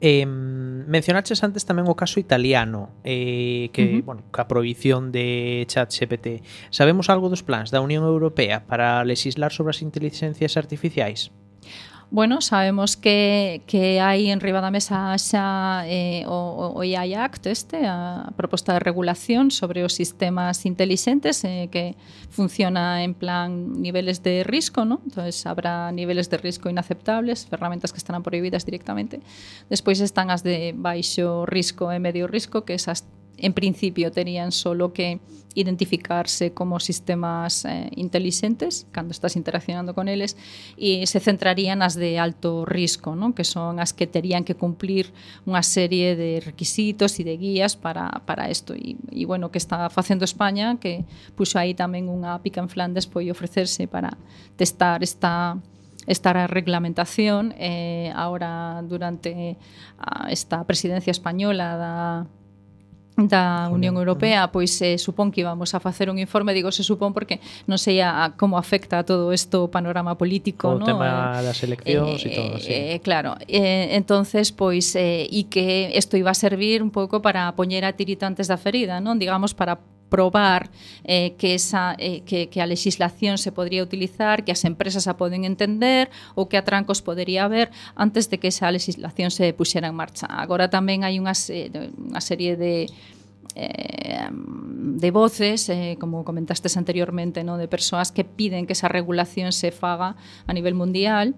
Eh, mencionaches antes tamén o caso italiano eh, que, uh -huh. bueno, ca prohibición de chat GPT. Sabemos algo dos plans da Unión Europea para legislar sobre as inteligencias artificiais? Bueno, sabemos que, que hai en riba da mesa xa eh, o, o AI Act este, a proposta de regulación sobre os sistemas intelixentes eh, que funciona en plan niveles de risco, ¿no? entonces habrá niveles de risco inaceptables, ferramentas que estarán prohibidas directamente. Despois están as de baixo risco e medio risco, que esas en principio terían solo que identificarse como sistemas eh, inteligentes cando estás interaccionando con eles e se centrarían as de alto risco, non? que son as que terían que cumplir unha serie de requisitos e de guías para, para isto. E, e bueno, que está facendo España, que puxo aí tamén unha pica en Flandes, foi ofrecerse para testar esta esta reglamentación eh, ahora durante a, esta presidencia española da da Unión Europea, pois se eh, supón que íbamos a facer un informe, digo se supón porque non sei a, a como afecta a todo isto o panorama político, o ¿no? tema eh, das eleccións e eh, todo, sí. Eh, eh, claro, eh, entonces pois eh, e que isto iba a servir un pouco para poñer a tirita antes da ferida, non? Digamos para probar eh, que, esa, eh, que, que a legislación se podría utilizar, que as empresas a poden entender ou que atrancos podería haber antes de que esa legislación se puxera en marcha. Agora tamén hai unha, eh, unha serie de eh, de voces, eh, como comentaste anteriormente, ¿no? de persoas que piden que esa regulación se faga a nivel mundial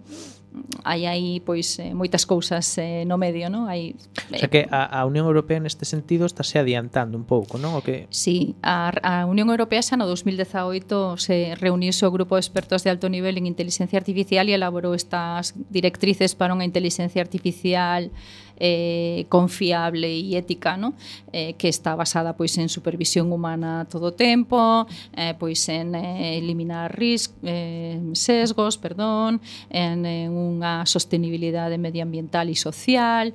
hai aí pois eh, moitas cousas eh, no medio, non? Hai eh, O sea que a, a Unión Europea neste sentido está se adiantando un pouco, non? O que Si, sí, a, a Unión Europea xa no 2018 se reuniuse o grupo de expertos de alto nivel en inteligencia artificial e elaborou estas directrices para unha inteligencia artificial eh, confiable e ética, ¿no? eh, que está basada pois en supervisión humana todo o tempo, eh, pois en eh, eliminar ris eh, sesgos, perdón, en, eh, en unha sostenibilidade medioambiental e social,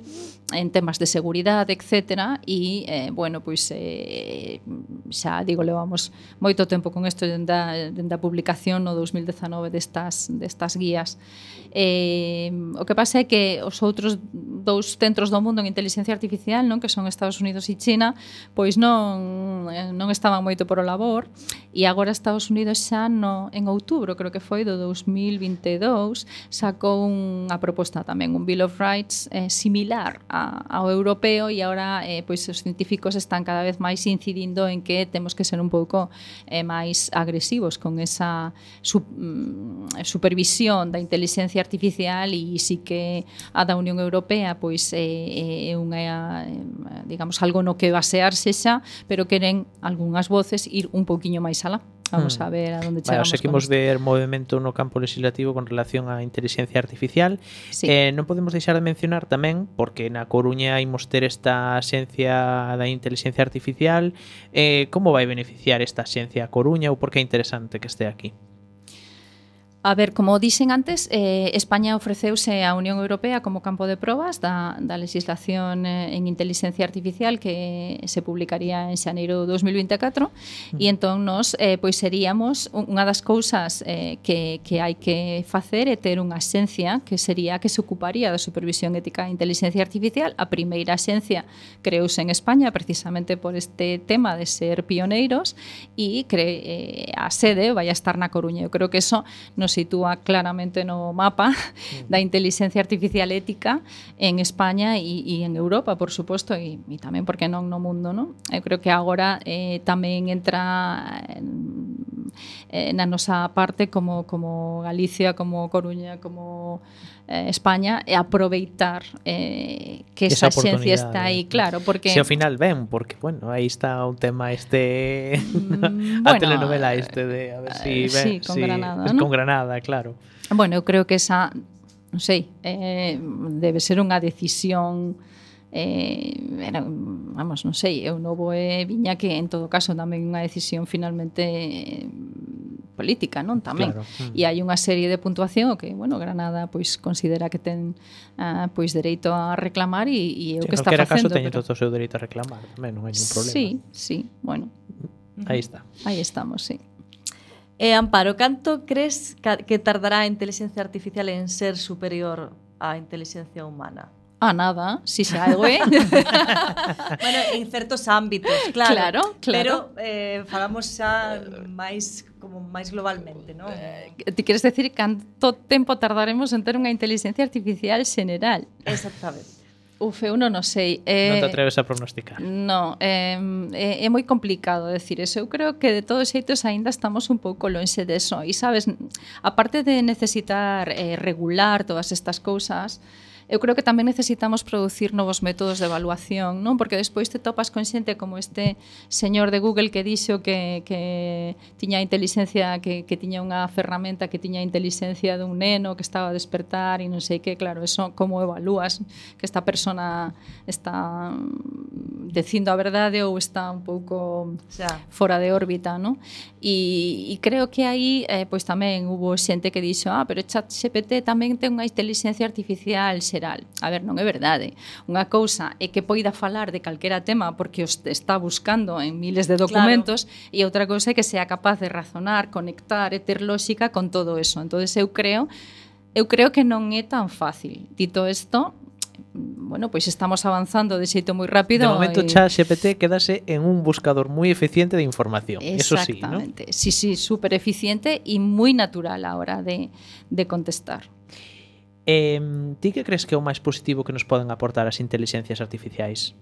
en temas de seguridade, etc. E, eh, bueno, pois, eh, xa digo, levamos moito tempo con isto dende a, dende a publicación no 2019 destas, destas guías. Eh, o que pasa é que os outros dous centros do mundo en inteligencia artificial, non que son Estados Unidos e China, pois non, eh, non estaban moito por o labor E agora Estados Unidos xa no, en outubro, creo que foi do 2022, sacou unha proposta tamén, un Bill of Rights eh, similar a, ao europeo e agora eh, pois os científicos están cada vez máis incidindo en que temos que ser un pouco eh, máis agresivos con esa su, mm, supervisión da inteligencia artificial e si que a da Unión Europea pois é, eh, é unha eh, digamos algo no que basearse xa, pero queren algunhas voces ir un pouquiño máis sala. Vamos hmm. a ver a dónde chegamos. Bueno, seguimos con... ver movimento no campo legislativo con relación á inteligencia artificial. Sí. Eh, non podemos deixar de mencionar tamén, porque na Coruña imos ter esta xencia da inteligencia artificial, eh, como vai beneficiar esta xencia a Coruña ou por que é interesante que este aquí? A ver, como dixen antes, eh, España ofreceuse a Unión Europea como campo de probas da, da legislación eh, en inteligencia artificial que se publicaría en xaneiro 2024 e entón nos eh, pois seríamos unha das cousas eh, que, que hai que facer é ter unha xencia que sería que se ocuparía da supervisión ética da inteligencia artificial. A primeira xencia creouse en España precisamente por este tema de ser pioneiros e cre, eh, a sede vai a estar na Coruña. Eu creo que eso nos nos sitúa claramente no mapa mm. da inteligencia artificial ética en España e, e en Europa, por suposto, e, e tamén, porque non, no mundo. Non? Eu creo que agora eh, tamén entra en, eh, na nosa parte como, como Galicia, como Coruña, como eh, España e aproveitar eh, que esa, esa xencia está aí, claro, porque Se si ao final ven, porque bueno, aí está o tema este mm, a bueno, telenovela este de a ver si eh, ven, sí, con si, Granada, ¿no? con Granada, claro. Bueno, eu creo que esa non sei, eh, debe ser unha decisión eh, era, vamos, non sei, eu novo e eh, viña que en todo caso tamén unha decisión finalmente eh, política, non tamén. Claro. E hai unha serie de puntuación que, bueno, Granada pois considera que ten ah, pois dereito a reclamar e, e eu sí, que está facendo. En caso teñen pero... todo o seu dereito a reclamar, tamén non hai ningún problema. Sí, sí, bueno. Aí está. Aí estamos, sí. E eh, Amparo, canto crees que tardará a inteligencia artificial en ser superior á inteligencia humana? Ah, nada, si xa sabe. ¿eh? bueno, en certos ámbitos, claro. Claro, claro. Pero eh, falamos xa máis como máis globalmente, non? Eh, ti queres decir canto tempo tardaremos en ter unha inteligencia artificial xeneral? Exactamente. Uf, eu non o sei. Eh, non te eh, atreves a pronosticar. No, eh, é, é moi complicado decir eso. Eu creo que de todos xeitos aínda estamos un pouco lonxe deso. E sabes, aparte de necesitar eh, regular todas estas cousas, eu creo que tamén necesitamos producir novos métodos de evaluación, non? Porque despois te topas con xente como este señor de Google que dixo que, que tiña inteligencia, que, que tiña unha ferramenta que tiña inteligencia dun neno que estaba a despertar e non sei que, claro, eso como evalúas que esta persona está dicindo a verdade ou está un pouco xa. fora de órbita, non? E, e creo que aí eh, pois tamén hubo xente que dixo, ah, pero ChatGPT tamén ten unha inteligencia artificial, xeral. A ver, non é verdade. Unha cousa é que poida falar de calquera tema porque os está buscando en miles de documentos claro. e outra cousa é que sea capaz de razonar, conectar e ter lógica con todo eso. Entonces eu creo eu creo que non é tan fácil. Dito isto, bueno, pois estamos avanzando de xeito moi rápido. De momento, e... xa quedase en un buscador moi eficiente de información. Eso sí, ¿no? Sí, sí, súper eficiente e moi natural a hora de, de contestar. Eh, ti que crees que é o máis positivo que nos poden aportar as intelixencias artificiais?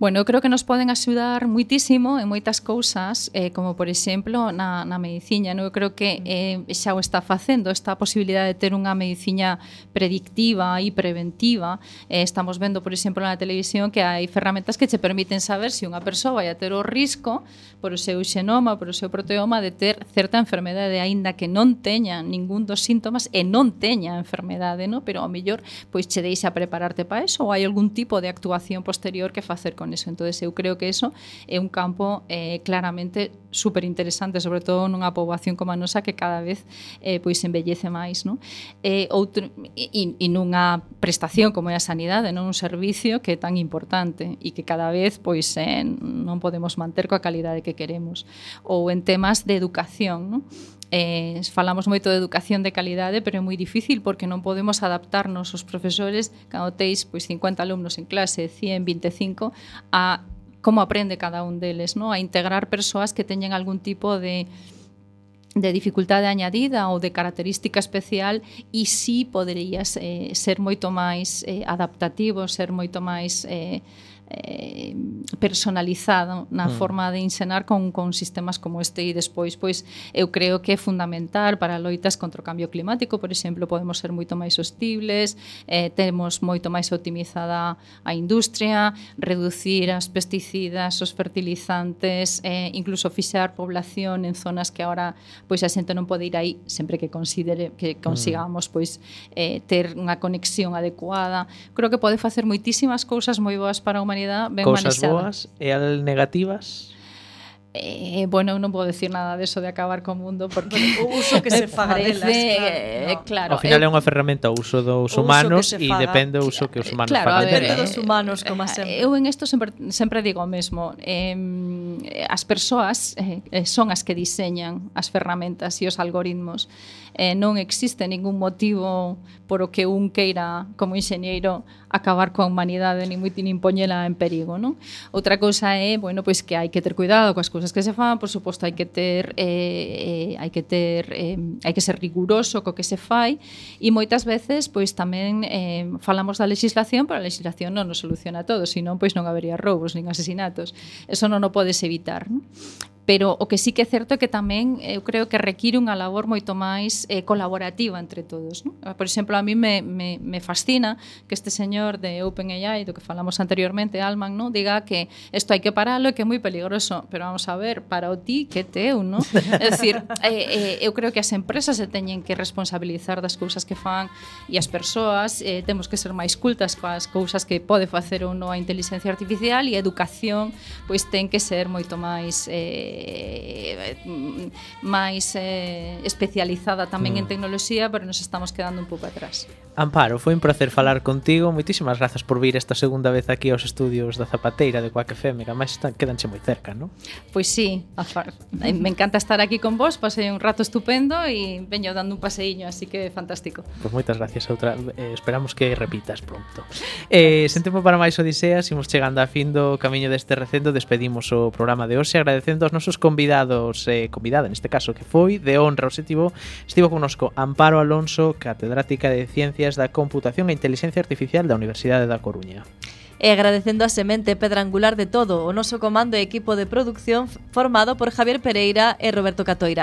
Bueno, eu creo que nos poden axudar muitísimo en moitas cousas, eh, como por exemplo na, na mediciña. No? Eu creo que mm. eh, xa o está facendo esta posibilidade de ter unha mediciña predictiva e preventiva. Eh, estamos vendo, por exemplo, na televisión que hai ferramentas que che permiten saber se si unha persoa vai a ter o risco por o seu xenoma, por o seu proteoma de ter certa enfermedade, aínda que non teña ningún dos síntomas e non teña a enfermedade, no? pero ao mellor pois che deixa prepararte para eso ou hai algún tipo de actuación posterior que facer con con eso. Entonces eu creo que eso é un campo eh, claramente super interesante, sobre todo nunha poboación como a nosa que cada vez eh, pois embellece máis, non? Eh, outro, e, e nunha prestación como é a sanidade, non un servicio que é tan importante e que cada vez pois eh, non podemos manter coa calidade que queremos. Ou en temas de educación, non? eh, falamos moito de educación de calidade, pero é moi difícil porque non podemos adaptarnos os profesores cando teis pois 50 alumnos en clase, 100, 25 a como aprende cada un deles, no? a integrar persoas que teñen algún tipo de de dificultade añadida ou de característica especial e si sí poderías eh, ser moito máis eh, adaptativo, ser moito máis eh, eh, personalizado na mm. forma de ensinar con, con sistemas como este e despois pois eu creo que é fundamental para loitas contra o cambio climático, por exemplo, podemos ser moito máis hostibles, eh, temos moito máis optimizada a industria, reducir as pesticidas, os fertilizantes, eh, incluso fixar población en zonas que agora pois a xente non pode ir aí sempre que considere que mm. consigamos pois eh, ter unha conexión adecuada. Creo que pode facer moitísimas cousas moi boas para a humanidade personalidade ben Cousas manexada. boas e al negativas? Eh, bueno, eu non podo decir nada de de, de acabar co mundo porque o uso que se faga delas, eh, claro, no. claro. Ao final eh, é unha ferramenta o uso dos uso humanos e depende do uso que os humanos claro, fagan. Depende dos humanos, como eh, sempre. Eu en isto sempre sempre digo o mesmo. Eh, as persoas eh, eh, son as que diseñan as ferramentas e os algoritmos. Eh, non existe ningún motivo por o que un queira como enxeñeiro acabar coa humanidade ni moi nin poñela en perigo, non? Outra cousa é, bueno, pois que hai que ter cuidado coas cousas que se fan, por suposto hai que ter eh, eh hai que ter eh, hai que ser riguroso co que se fai e moitas veces pois tamén eh, falamos da legislación, pero a legislación non nos soluciona todo, senón pois non habería roubos nin asesinatos. Eso non o podes evitar, non? pero o que sí que é certo é que tamén eh, eu creo que require unha labor moito máis eh, colaborativa entre todos. Non? Ah, por exemplo, a mí me, me, me fascina que este señor de OpenAI, do que falamos anteriormente, Alman, non? diga que isto hai que paralo e que é moi peligroso, pero vamos a ver, para o ti que teu, non? É dicir, eh, eh, eu creo que as empresas se teñen que responsabilizar das cousas que fan e as persoas eh, temos que ser máis cultas coas cousas que pode facer ou non a inteligencia artificial e a educación pois ten que ser moito máis eh, eh, máis eh, especializada tamén mm. en tecnoloxía, pero nos estamos quedando un pouco atrás. Amparo, foi un placer falar contigo. Moitísimas grazas por vir esta segunda vez aquí aos estudios da Zapateira de Coac FM, que máis están, quedanche moi cerca, non? Pois sí, eh, me encanta estar aquí con vos, pasei un rato estupendo e veño dando un paseíño, así que fantástico. Pois pues moitas gracias outra, eh, esperamos que repitas pronto. Eh, sen tempo para máis odiseas, imos chegando a fin do camiño deste recendo, despedimos o programa de hoxe agradecendo aos nosos nosos convidados e eh, convidada neste caso que foi de honra o estivo, estivo connosco Amparo Alonso, catedrática de Ciencias da Computación e Inteligencia Artificial da Universidade da Coruña. E agradecendo a semente pedra angular de todo o noso comando e equipo de producción formado por Javier Pereira e Roberto Catoira.